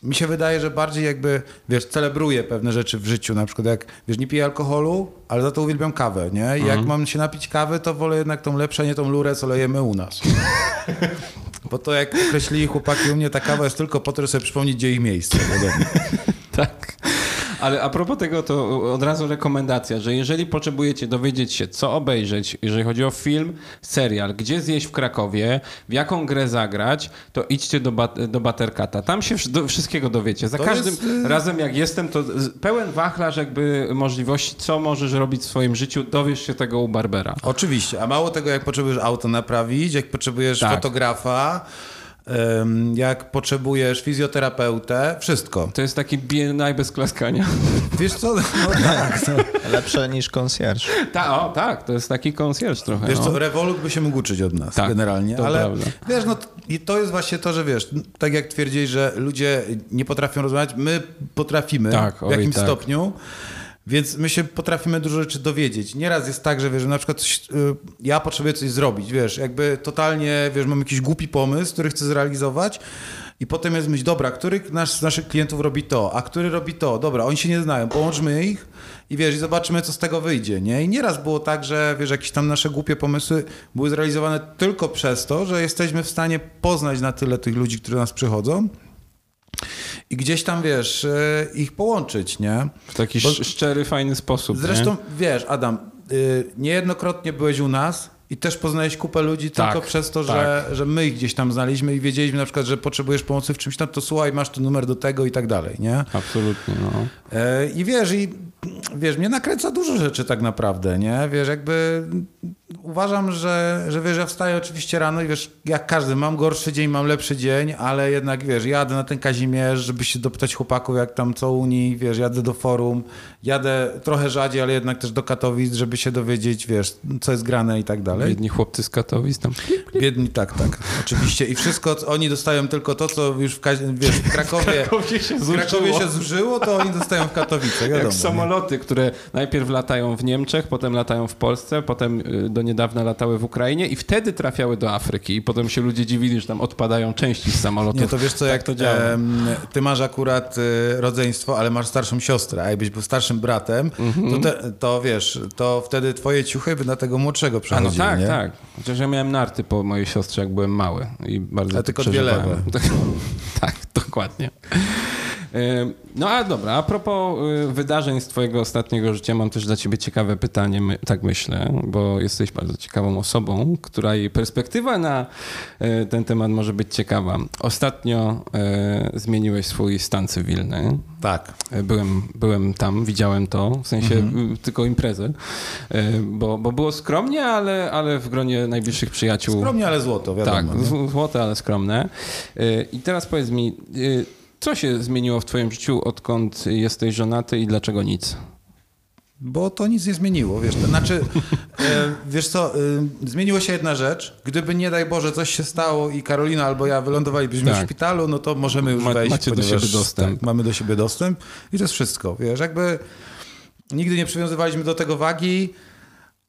mi się wydaje, że bardziej jakby, wiesz, celebruję pewne rzeczy w życiu, na przykład jak, wiesz, nie piję alkoholu, ale za to uwielbiam kawę, nie? I jak mam się napić kawy, to wolę jednak tą lepszą, nie tą lurę, co lejemy u nas. Bo to jak określili chłopaki u mnie, ta kawa jest tylko po to, żeby sobie przypomnieć, gdzie ich miejsce. Tak. Ale a propos tego, to od razu rekomendacja, że jeżeli potrzebujecie dowiedzieć się, co obejrzeć, jeżeli chodzi o film, serial, gdzie zjeść w Krakowie, w jaką grę zagrać, to idźcie do, bat, do Buttercata. Tam się do, wszystkiego dowiecie. Za To każdym jest, y- razem, jak jestem, to pełen wachlarz jakby możliwości, co możesz robić w swoim życiu, dowiesz się tego u Barbera. Oczywiście, a mało tego, jak potrzebujesz auto naprawić, jak potrzebujesz Tak. fotografa, jak potrzebujesz fizjoterapeutę, wszystko. To jest taki bienaj bez klaskania. Wiesz co? No tak. No. Lepsze niż concierge. Ta, o, tak, to jest taki concierge trochę. Wiesz no. co, Revolut by się mógł uczyć od nas Tak, generalnie, to ale prawda. wiesz, no i to jest właśnie to, że wiesz, tak jak twierdziłeś, że ludzie nie potrafią rozmawiać, my potrafimy Tak, w jakimś tak. stopniu, więc my się potrafimy dużo rzeczy dowiedzieć. Nieraz jest tak, że wiesz, że na przykład coś, y, ja potrzebuję coś zrobić, wiesz, jakby totalnie, wiesz, mam jakiś głupi pomysł, który chcę zrealizować i potem jest myśl, dobra, który nasz, z naszych klientów robi to, a który robi to, dobra, oni się nie znają, połączmy ich i wiesz, i zobaczymy, co z tego wyjdzie, nie? I nieraz było tak, że wiesz, jakieś tam nasze głupie pomysły były zrealizowane tylko przez to, że jesteśmy w stanie poznać na tyle tych ludzi, którzy do nas przychodzą i gdzieś tam, wiesz, e, ich połączyć, nie? W taki Bo- sz- szczery, fajny sposób. nie? Zresztą, wiesz, Adam, y, niejednokrotnie byłeś u nas I też poznałeś kupę ludzi Tak, tylko przez to, tak. że, że my ich gdzieś tam znaliśmy i wiedzieliśmy na przykład, że potrzebujesz pomocy w czymś tam, to słuchaj, masz tu numer do tego i tak dalej, nie? Absolutnie, no. E, I wiesz, i wiesz, mnie nakręca dużo rzeczy tak naprawdę, nie? Wiesz, jakby uważam, że, że wiesz, ja wstaję oczywiście rano i wiesz, jak każdy, mam gorszy dzień, mam lepszy dzień, ale jednak wiesz, jadę na ten Kazimierz, żeby się dopytać chłopaków, jak tam co u nich, wiesz, jadę do forum, jadę trochę rzadziej, ale jednak też do Katowic, żeby się dowiedzieć, wiesz, co jest grane i tak dalej. Biedni chłopcy z Katowic tam. Biedni, tak, tak, oczywiście. I wszystko, oni dostają tylko to, co już w, wiesz, w Krakowie, Krakowie się w Krakowie się zużyło, to oni dostają w Katowicach, wiadomo. Jak nie? samoloty, które najpierw latają w Niemczech, potem latają w Polsce, potem y, do niedawna latały w Ukrainie i wtedy trafiały do Afryki. I potem się ludzie dziwili, że tam odpadają części z samolotów. Nie, to wiesz co, Tak jak to działa. ty masz akurat y, rodzeństwo, ale masz starszą siostrę, a jakbyś był starszym bratem, to, te, to wiesz, to wtedy twoje ciuchy by na tego młodszego A no przechodziły, tak, nie? tak. Chociaż ja miałem narty po mojej siostrze, jak byłem mały i bardzo to tylko dwie lewe. tak, dokładnie. No a dobra, a propos y, wydarzeń z twojego ostatniego życia, mam też dla ciebie ciekawe pytanie, tak myślę, bo jesteś bardzo ciekawą osobą, która jej perspektywa na y, ten temat może być ciekawa. Ostatnio y, zmieniłeś swój stan cywilny. Tak. Byłem, byłem tam, widziałem to, w sensie Mhm. tylko imprezę, bo, bo było skromnie, ale, ale w gronie najbliższych przyjaciół. Skromnie, ale złoto, tak, wiadomo. nie? z- złote, ale skromne. I teraz powiedz mi, co się zmieniło w twoim życiu, odkąd jesteś żonaty i dlaczego nic? Bo to nic nie zmieniło, wiesz. To znaczy, e, wiesz co, e, zmieniła się jedna rzecz. Gdyby nie daj Boże coś się stało i Karolina albo ja wylądowalibyśmy Tak. w szpitalu, no to możemy już Ma- wejść. macie do ponieważ, siebie dostęp. Tak, mamy do siebie dostęp i to jest wszystko, wiesz. Jakby nigdy nie przywiązywaliśmy do tego wagi,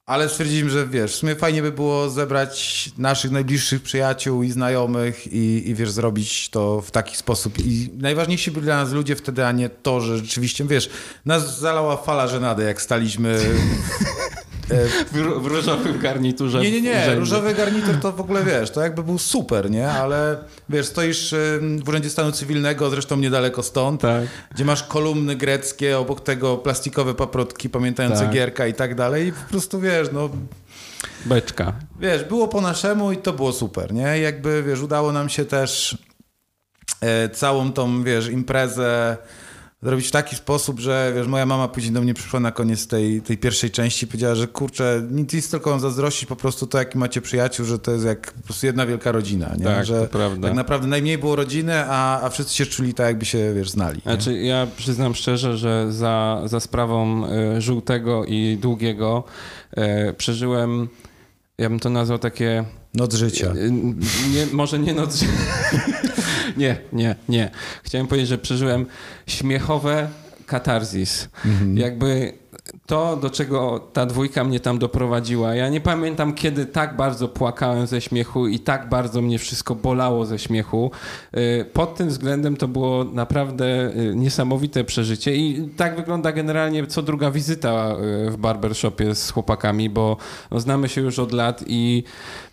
ale stwierdziliśmy, że wiesz, w sumie fajnie by było zebrać naszych najbliższych przyjaciół i znajomych i, i wiesz, zrobić to w taki sposób. I najważniejsi byli dla nas ludzie wtedy, a nie to, że rzeczywiście, wiesz, nas zalała fala żenady, jak staliśmy W, w różowym garniturze. nie, nie, nie. Różowy garnitur to w ogóle wiesz, to jakby był super, nie? Ale wiesz, stoisz w Urzędzie Stanu Cywilnego, zresztą niedaleko stąd, Tak. gdzie masz kolumny greckie, obok tego plastikowe paprotki pamiętające Tak. Gierka i tak dalej. I po prostu wiesz, no Beczka. wiesz, było po naszemu i to było super, nie? Jakby wiesz, udało nam się też e, całą tą, wiesz, imprezę zrobić w taki sposób, że wiesz, moja mama później do mnie przyszła na koniec tej, tej pierwszej części i powiedziała, że kurczę, nic nic tylko mam zazdrościć po prostu to, jaki macie przyjaciół, że to jest jak po prostu jedna wielka rodzina, nie? Tak, że to prawda. tak naprawdę najmniej było rodziny, a, a wszyscy się czuli tak, jakby się, wiesz, znali. nie? Znaczy, ja przyznam szczerze, że za, za sprawą e, żółtego i długiego e, przeżyłem, ja bym to nazwał takie Noc życia. E, Nie, może nie noc. nie, nie, nie. Chciałem powiedzieć, że przeżyłem śmiechowe katarzis. Jakby to, do czego ta dwójka mnie tam doprowadziła. Ja nie pamiętam, kiedy tak bardzo płakałem ze śmiechu i tak bardzo mnie wszystko bolało ze śmiechu. Y, Pod tym względem to było naprawdę y, niesamowite przeżycie i tak wygląda generalnie co druga wizyta w barbershopie z chłopakami, bo no, znamy się już od lat i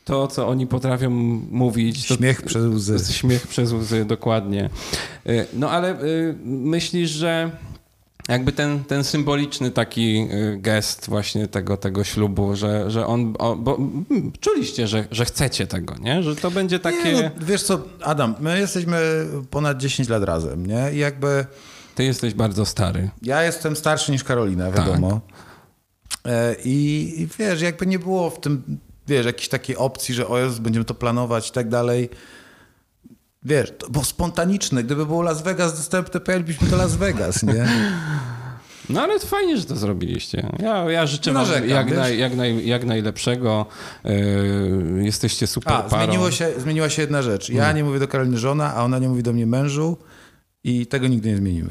to, co oni potrafią mówić... To, Śmiech przez łzy. Śmiech przez łzy, dokładnie. Y, No ale y, myślisz, że jakby ten, ten symboliczny taki y, gest właśnie tego, tego ślubu, że, że on, bo czuliście, że, że chcecie tego, nie? Że to będzie takie... Nie, no, wiesz co, Adam, my jesteśmy ponad 10 lat razem, nie? I jakby... Ty jesteś bardzo stary. Ja jestem starszy niż Karolina, wiadomo. E, I, I wiesz, jakby nie było w tym, wiesz, jakiejś takiej opcji, że o Jezus, będziemy to planować i tak dalej. Wiesz, to było spontaniczne. Gdyby było Las Vegas dostępne, pojechalibyśmy do Las Vegas, nie? No ale fajnie, że to zrobiliście. Ja, ja życzę wam narzekam, jak, naj, jak, naj, jak najlepszego. Yy, jesteście super A, parą. zmieniło się, zmieniła się jedna rzecz. Ja nie mówię do Karoliny żona, a ona nie mówi do mnie mężu i tego nigdy nie zmienimy.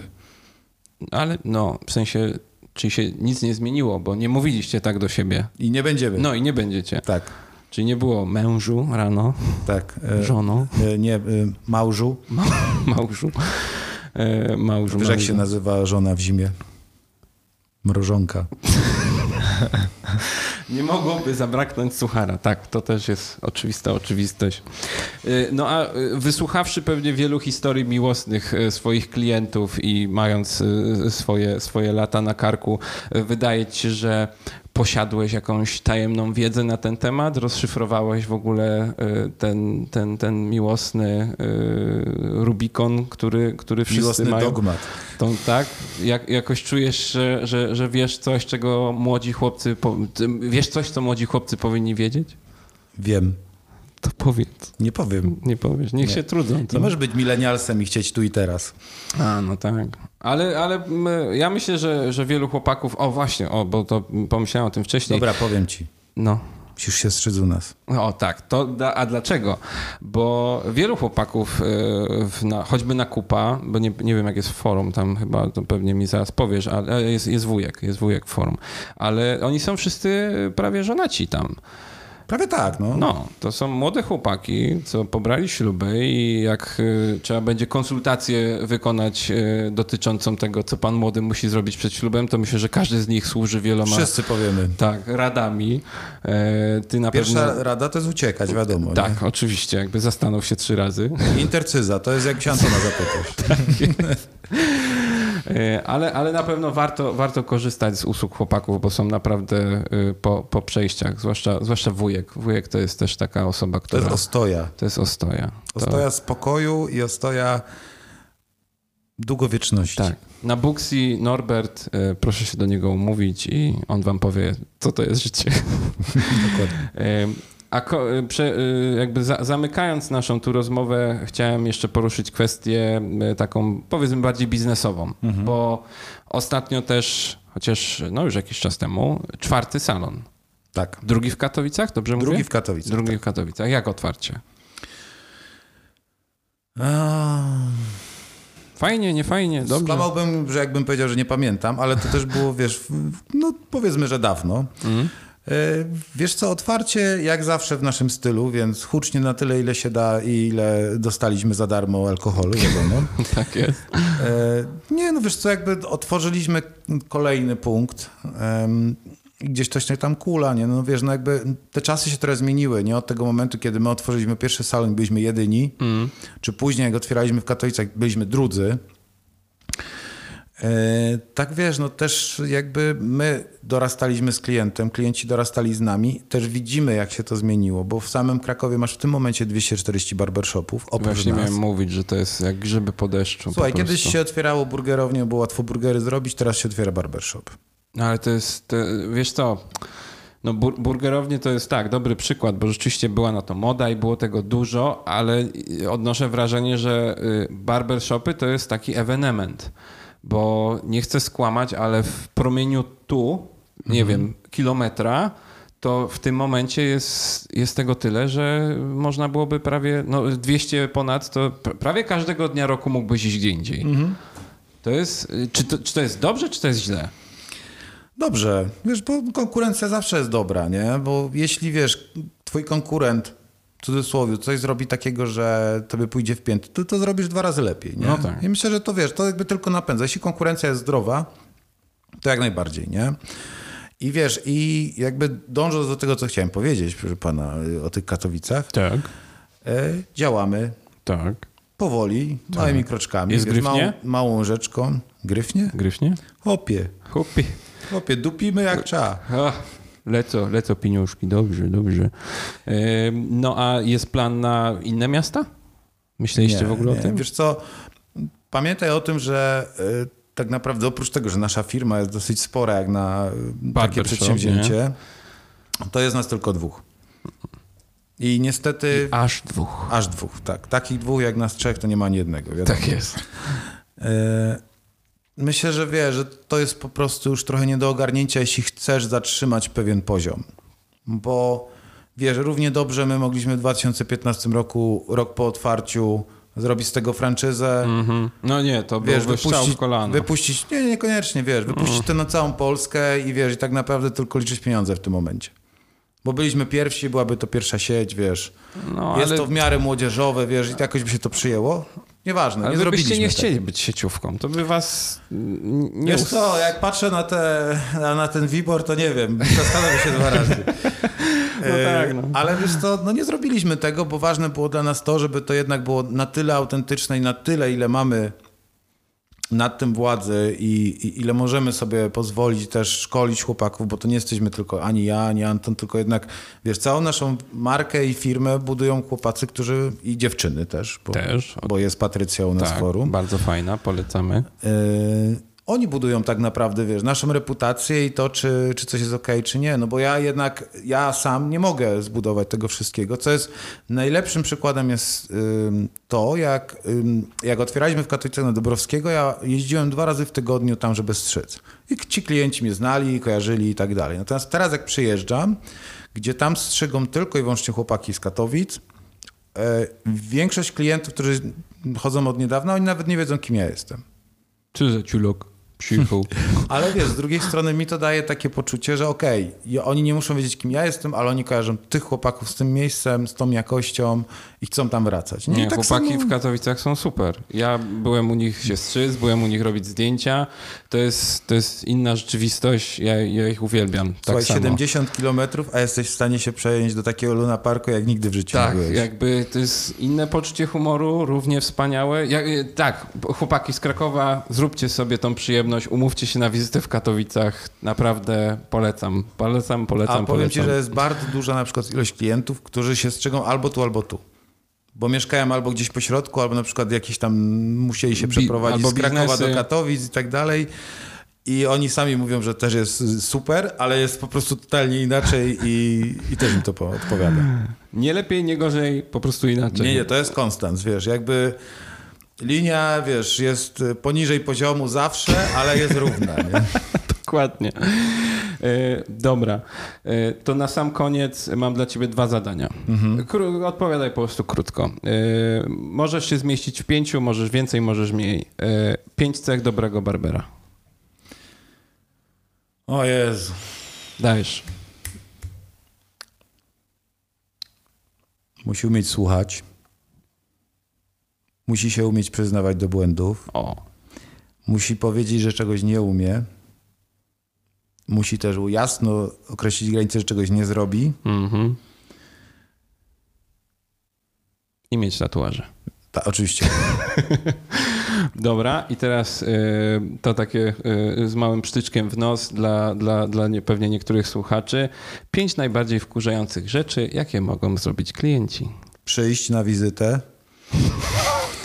Ale no, w sensie, czy się nic nie zmieniło, bo nie mówiliście tak do siebie. I nie będziemy. No i nie będziecie. Tak, Czyli nie było mężu rano, tak. E, żono, e, nie, e, małżu. małżu. E, małżu, Wiesz, jak się nazywa żona w zimie? Mrożonka. Nie mogłoby zabraknąć suchara. Tak, to też jest oczywista oczywistość. Y, No a y, wysłuchawszy pewnie wielu historii miłosnych y, swoich klientów i mając swoje, swoje lata na karku, wydaje ci się, że posiadłeś jakąś tajemną wiedzę na ten temat? Rozszyfrowałeś w ogóle y, ten, ten, ten miłosny y, Rubikon, który, który wszyscy Miłosny mają? dogmat. Tą, tak? Jak, jakoś czujesz, że, że, że wiesz coś, czego młodzi chłopcy... Po, wiesz coś, co młodzi chłopcy powinni wiedzieć? Wiem. To powiedz. Nie powiem. Nie powiesz. Niech Nie. się trudzą. To... Nie możesz być milenialsem i chcieć tu i teraz. A, no tak. Ale, ale ja myślę, że, że wielu chłopaków... O, właśnie, o, bo to pomyślałem o tym wcześniej. Dobra, powiem ci. No. Musisz się strzec u nas. O tak, to da, a dlaczego? Bo wielu chłopaków, y, na, choćby na kupa, bo nie, nie wiem jak jest w forum, tam chyba to pewnie mi zaraz powiesz, ale jest, jest wujek, jest wujek w forum, ale oni są wszyscy prawie żonaci tam. Prawie tak, no. No, to są młode chłopaki, co pobrali śluby i jak y, trzeba będzie konsultację wykonać y, dotyczącą tego, co pan młody musi zrobić przed ślubem, to myślę, że każdy z nich służy wieloma Wszyscy powiemy. tak, radami. E, ty na Pierwsza pewno... rada to jest uciekać, wiadomo. Tak, oczywiście, jakby zastanów się trzy razy. Nie? Intercyza, to jest jak się Antona zapytasz. E, Ale, ale na pewno warto, warto korzystać z usług chłopaków, bo są naprawdę y, po, po przejściach, zwłaszcza, zwłaszcza wujek. Wujek to jest też taka osoba, To która... jest ostoja. to jest ostoja. To- Ostoja spokoju i ostoja długowieczności. Tak. Na Buxi Norbert, y, proszę się do niego umówić i on wam powie, co to jest życie. Dokładnie. A y, prze, y, jakby za, zamykając naszą tu rozmowę, chciałem jeszcze poruszyć kwestię y, taką, powiedzmy, bardziej biznesową, bo ostatnio też, chociaż no już jakiś czas temu, czwarty salon. Tak. Drugi w Katowicach, dobrze Drugi mówię? w Katowicach. Drugi w Katowicach. Jak otwarcie? Fajnie, nie fajnie, dobrze. Skłamałbym, że jakbym powiedział, że nie pamiętam, ale to też było, wiesz, no powiedzmy, że dawno. Mhm. E, Wiesz co, otwarcie jak zawsze w naszym stylu, więc hucznie na tyle, ile się da i ile dostaliśmy za darmo alkoholu, wiadomo. Tak jest. E, Nie, no wiesz co, jakby otworzyliśmy kolejny punkt gdzieś coś tam kula, nie? No wiesz, no jakby te czasy się trochę zmieniły, nie? Od tego momentu, kiedy my otworzyliśmy pierwszy salon, byliśmy jedyni, czy później, jak otwieraliśmy w Katowicach, byliśmy drudzy. E, Tak wiesz, no też jakby my dorastaliśmy z klientem, klienci dorastali z nami, też widzimy jak się to zmieniło, bo w samym Krakowie masz w tym momencie 240 barbershopów, oprócz Właśnie nas. miałem mówić, że to jest jak grzyby po deszczu. Słuchaj, po kiedyś się otwierało burgerownię, było łatwo burgery zrobić, teraz się otwiera barbershop. No ale to jest, to, wiesz co, no bur burgerownie to jest tak, dobry przykład, bo rzeczywiście była na to moda i było tego dużo, ale odnoszę wrażenie, że y, barbershopy to jest taki ewenement, bo nie chcę skłamać, ale w promieniu tu, nie wiem, kilometra, to w tym momencie jest, jest tego tyle, że można byłoby prawie, no 200 ponad, to pr- prawie każdego dnia roku mógłbyś iść gdzie indziej. To jest, czy to, czy to jest dobrze, czy to jest źle? Dobrze, wiesz, bo konkurencja zawsze jest dobra, nie? Bo jeśli, wiesz, twój konkurent, cudzysłowie, coś zrobi takiego, że tobie pójdzie w pięty, to to zrobisz dwa razy lepiej, nie? No tak. I myślę, że to, wiesz, to jakby tylko napędza. Jeśli konkurencja jest zdrowa, to jak najbardziej, nie? I wiesz, i jakby dążąc do tego, co chciałem powiedzieć, proszę pana, o tych Katowicach, Tak. e, działamy Tak. powoli, małymi kroczkami. Jest wiesz, małą, małą rzeczką. Gryfnie? Gryfnie? Hopie. Hopie, dupimy jak trzeba. Lecą, lecą pieniążki, dobrze, dobrze. No a jest plan na inne miasta? Myśleliście w ogóle nie. o tym? Wiesz co, pamiętaj o tym, że y, tak naprawdę oprócz tego, że nasza firma jest dosyć spora jak na y, takie Barbershop, przedsięwzięcie, to jest nas tylko dwóch. I niestety Aż dwóch. aż dwóch, tak. Takich dwóch jak nas trzech to nie ma ani jednego. Wiadomo. Tak jest. Myślę, że wiesz, że to jest po prostu już trochę nie do ogarnięcia, jeśli chcesz zatrzymać pewien poziom. Bo wiesz, równie dobrze my mogliśmy w 2015 roku, rok po otwarciu, zrobić z tego franczyzę, Mhm. No nie, to wiesz, strzał w wypuścić, kolano. wypuścić, nie, niekoniecznie, wiesz, wypuścić to na całą Polskę i wiesz, i tak naprawdę tylko liczyć pieniądze w tym momencie. Bo byliśmy pierwsi, byłaby to pierwsza sieć, wiesz. No, jest ale, to w miarę młodzieżowe, wiesz, i jakoś by się to przyjęło. Nieważne, ale nie zrobiliśmy nie tego. chcieli być sieciówką. To by was nie Wiesz co, jak patrzę na, te, na, na ten Wibor, to nie wiem, zastanowię się dwa razy. E, tak, no. Ale wiesz co, no nie zrobiliśmy tego, bo ważne było dla nas to, żeby to jednak było na tyle autentyczne i na tyle, ile mamy nad tym władzę i, i ile możemy sobie pozwolić też szkolić chłopaków, bo to nie jesteśmy tylko ani ja, ani Anton, tylko jednak, wiesz, całą naszą markę i firmę budują chłopacy, którzy i dziewczyny też, bo, Też. bo jest Patrycja u nas Tak, forum. bardzo fajna, polecamy. Yy, oni budują tak naprawdę, wiesz, naszą reputację i to, czy, czy coś jest ok, czy nie. No bo ja jednak, ja sam nie mogę zbudować tego wszystkiego, co jest najlepszym przykładem jest ym, to, jak, ym, jak otwieraliśmy w Katowicach na Dobrowskiego, ja jeździłem dwa razy w tygodniu tam, żeby strzec. I ci klienci mnie znali, kojarzyli i tak dalej. Natomiast teraz jak przyjeżdżam, gdzie tam strzygą tylko i wyłącznie chłopaki z Katowic, e, większość klientów, którzy chodzą od niedawna, oni nawet nie wiedzą, kim ja jestem. Czy za ciulok? Ale wiesz, z drugiej strony mi to daje takie poczucie, że okej, i oni nie muszą wiedzieć, kim ja jestem, ale oni kojarzą tych chłopaków z tym miejscem, z tą jakością i chcą tam wracać. Nie, I tak chłopaki samo- w Katowicach są super. Ja byłem u nich się strzyc, byłem u nich robić zdjęcia. To jest, to jest inna rzeczywistość, ja, ja ich uwielbiam. Tak Słuchaj, samo. 70 kilometrów, a jesteś w stanie się przejąć do takiego Luna Parku, jak nigdy w życiu Tak, nie byłeś. jakby to jest inne poczucie humoru, równie wspaniałe. Ja, tak, chłopaki z Krakowa, zróbcie sobie tą przyjemność, umówcie się na wizytę w Katowicach. Naprawdę polecam, polecam, polecam, A powiem polecam. ci, że jest bardzo duża na przykład ilość klientów, którzy się strzegą albo tu, albo tu. Bo mieszkają albo gdzieś po środku, albo na przykład jakiś tam musieli się Bi- przeprowadzić albo z Krakowa biznesy. do Katowic i tak dalej. I oni sami mówią, że też jest super, ale jest po prostu totalnie inaczej i, i też im to po- odpowiada. Nie lepiej, nie gorzej, po prostu inaczej. Nie, nie, to jest konstans, wiesz, jakby linia, wiesz, jest poniżej poziomu zawsze, ale jest równa, nie? Dokładnie. E, dobra, e, to na sam koniec mam dla ciebie dwa zadania. Kró- odpowiadaj po prostu krótko. E, możesz się zmieścić w pięciu, możesz więcej, możesz mniej. Pięć cech dobrego barbera. O Jezu. Dajesz. Musi umieć słuchać. Musi się umieć przyznawać do błędów. O, Musi powiedzieć, że czegoś nie umie. Musi też jasno określić granice, że czegoś nie zrobi. mhm. I mieć tatuaże. Ta, oczywiście. Dobra, i teraz y, to takie y, z małym psztyczkiem w nos dla, dla, dla nie, pewnie niektórych słuchaczy. Pięć najbardziej wkurzających rzeczy, jakie mogą zrobić klienci. Przyjść na wizytę.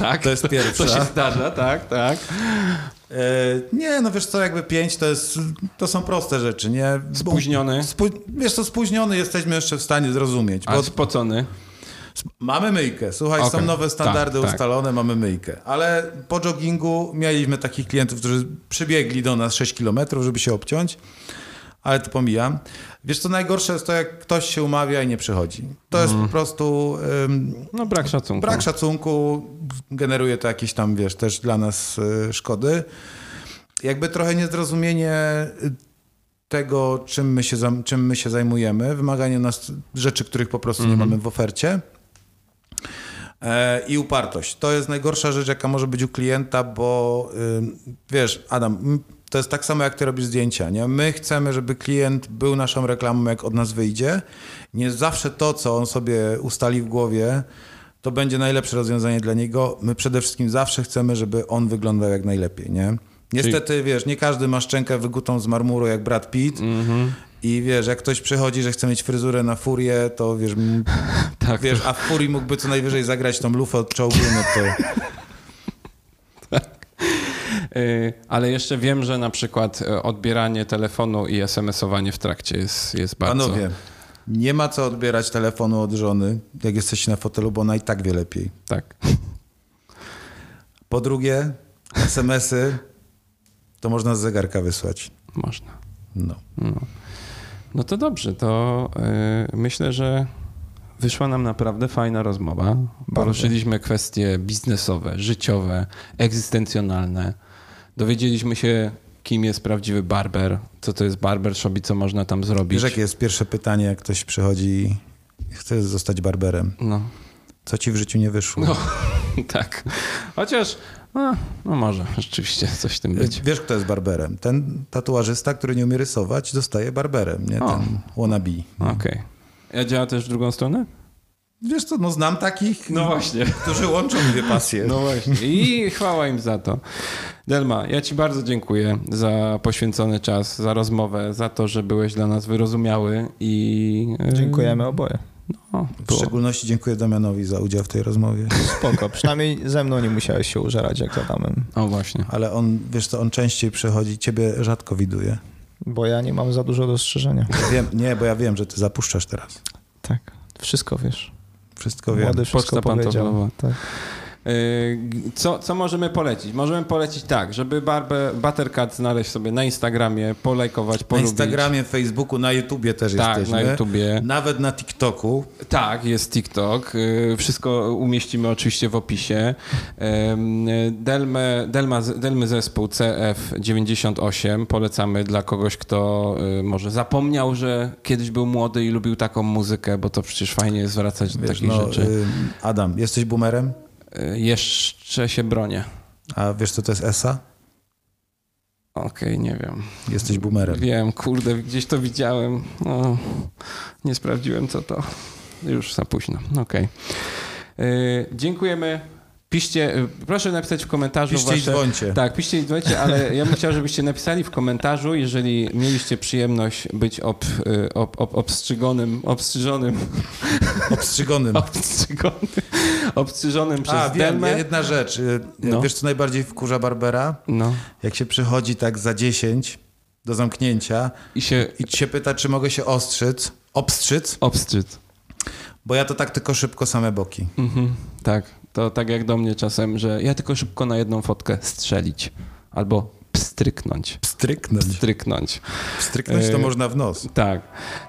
Tak, To jest pierwsza. To się zdarza, tak, tak. E, nie, no wiesz co, jakby pięć to jest, to są proste rzeczy, nie? Spóźniony. Spó, wiesz co, spóźniony jesteśmy jeszcze w stanie zrozumieć, A bo spocony. mamy myjkę, słuchaj, są Okej, nowe standardy tak, tak. ustalone, mamy myjkę, ale po joggingu mieliśmy takich klientów, którzy przybiegli do nas 6 kilometrów, żeby się obciąć, ale to pomijam. Wiesz co, najgorsze jest to, jak ktoś się umawia i nie przychodzi. To jest po prostu... ym, No brak szacunku. Brak szacunku generuje to jakieś tam, wiesz, też dla nas y, szkody. Jakby trochę niezrozumienie y, tego, czym my się, czym my się zajmujemy, wymaganie nas rzeczy, których po prostu nie mamy w ofercie. E, I upartość. To jest najgorsza rzecz, jaka może być u klienta, bo y, wiesz, Adam, to jest tak samo, jak ty robisz zdjęcia. Nie? My chcemy, żeby klient był naszą reklamą, jak od nas wyjdzie. Nie zawsze to, co on sobie ustali w głowie, to będzie najlepsze rozwiązanie dla niego. My przede wszystkim zawsze chcemy, żeby on wyglądał jak najlepiej. Nie? Niestety, wiesz, nie każdy ma szczękę wygutą z marmuru jak Brad Pitt. I wiesz, jak ktoś przychodzi, że chce mieć fryzurę na furię, to wiesz, Tak, wiesz, a w furii mógłby co najwyżej zagrać tą lufę od czołgu, no to... Y, Ale jeszcze wiem, że na przykład y, odbieranie telefonu i SMS-owanie w trakcie jest, jest bardzo... Panowie, nie ma co odbierać telefonu od żony, jak jesteście na fotelu, bo ona i tak wie lepiej. Tak. Po drugie, SMS-y to można z zegarka wysłać. Można. No. No, no to dobrze, to y, myślę, że wyszła nam naprawdę fajna rozmowa. Poruszyliśmy kwestie biznesowe, życiowe, egzystencjonalne. Dowiedzieliśmy się, kim jest prawdziwy barber, co to jest barbershop i co można tam zrobić. Wiesz, jakie jest pierwsze pytanie, jak ktoś przychodzi i chce zostać barberem? No, Co ci w życiu nie wyszło? no tak. Chociaż, no, no może rzeczywiście coś w tym być. Wiesz, kto jest barberem? Ten tatuażysta, który nie umie rysować, zostaje barberem, nie? O. Ten wannabe. Okej. Ja działa też w drugą stronę? Wiesz co, no znam takich, No właśnie. którzy łączą dwie pasje. No właśnie. I chwała im za to. Delma, ja Ci bardzo dziękuję za poświęcony czas, za rozmowę, za to, że byłeś dla nas wyrozumiały i... e, Dziękujemy oboje. No, W szczególności dziękuję Damianowi za udział w tej rozmowie. Spoko. Przynajmniej ze mną nie musiałeś się użerać jak z Adamem. O właśnie. Ale on, wiesz co, on częściej przychodzi, ciebie rzadko widuje. Bo ja nie mam za dużo do strzeżenia. Ja Wiem, nie, bo ja wiem, że ty zapuszczasz teraz. Tak. Wszystko wiesz. Wszystko wiem. Młody wszystko Poczta powiedział. Tak. Yy, Co, co możemy polecić? Możemy polecić tak, żeby Barbę Buttercat znaleźć sobie na Instagramie, polajkować, Na polubić. Instagramie, Facebooku, na YouTubie też Tak, jesteśmy. na YouTubie. Nawet na TikToku. Tak, jest TikTok. Yy, Wszystko umieścimy oczywiście w opisie. Ym, Delmy, Delma, Delmy zespół CF98 polecamy dla kogoś, kto y, może zapomniał, że kiedyś był młody i lubił taką muzykę, bo to przecież fajnie jest zwracać do Wiesz, takich no, rzeczy. y, Adam, jesteś boomerem? Y, Jeszcze się bronię. A wiesz, co to jest ESA? Okej, nie wiem. Jesteś boomerem. Wiem, kurde, gdzieś to widziałem. No, nie sprawdziłem, co to. Już za późno. Okej. Yy, dziękujemy. Piszcie, y, proszę napisać w komentarzu Piszcie i wasze... dzwońcie. Tak, piszcie i dzwońcie, ale ja bym chciał, żebyście napisali w komentarzu, jeżeli mieliście przyjemność być ob, y, ob, ob, obstrzygonym, obstrzyżonym, Obstrzygonym. obstrzygonym, obstrzyżonym przez A, wiem, Delmę. jedna rzecz. Y, No. Wiesz, co najbardziej wkurza Barbera? No. Jak się przychodzi tak za 10 do zamknięcia I się i się pyta, czy mogę się ostrzyc, obstrzyc, obstrzyc. bo ja to tak tylko szybko same boki. Mhm, tak, to tak jak do mnie czasem, że ja tylko szybko na jedną fotkę strzelić albo pstryknąć. Pstryknąć. Stryknąć. Pstryknąć to E, można w nos. Tak.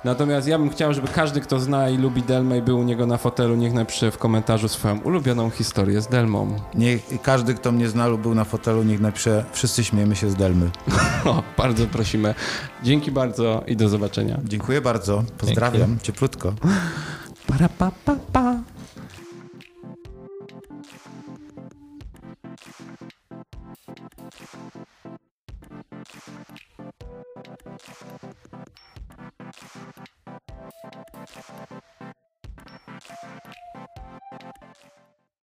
Natomiast ja bym chciał, żeby każdy, kto zna i lubi Delmę i był u niego na fotelu, niech napisze w komentarzu swoją ulubioną historię z Delmą. Niech każdy, kto mnie zna lub był na fotelu, niech napisze, wszyscy śmiejemy się z Delmy. O, bardzo prosimy. Dzięki bardzo i do zobaczenia. Dziękuję bardzo. Pozdrawiam. Cieplutko. Para, pa, pa, pa.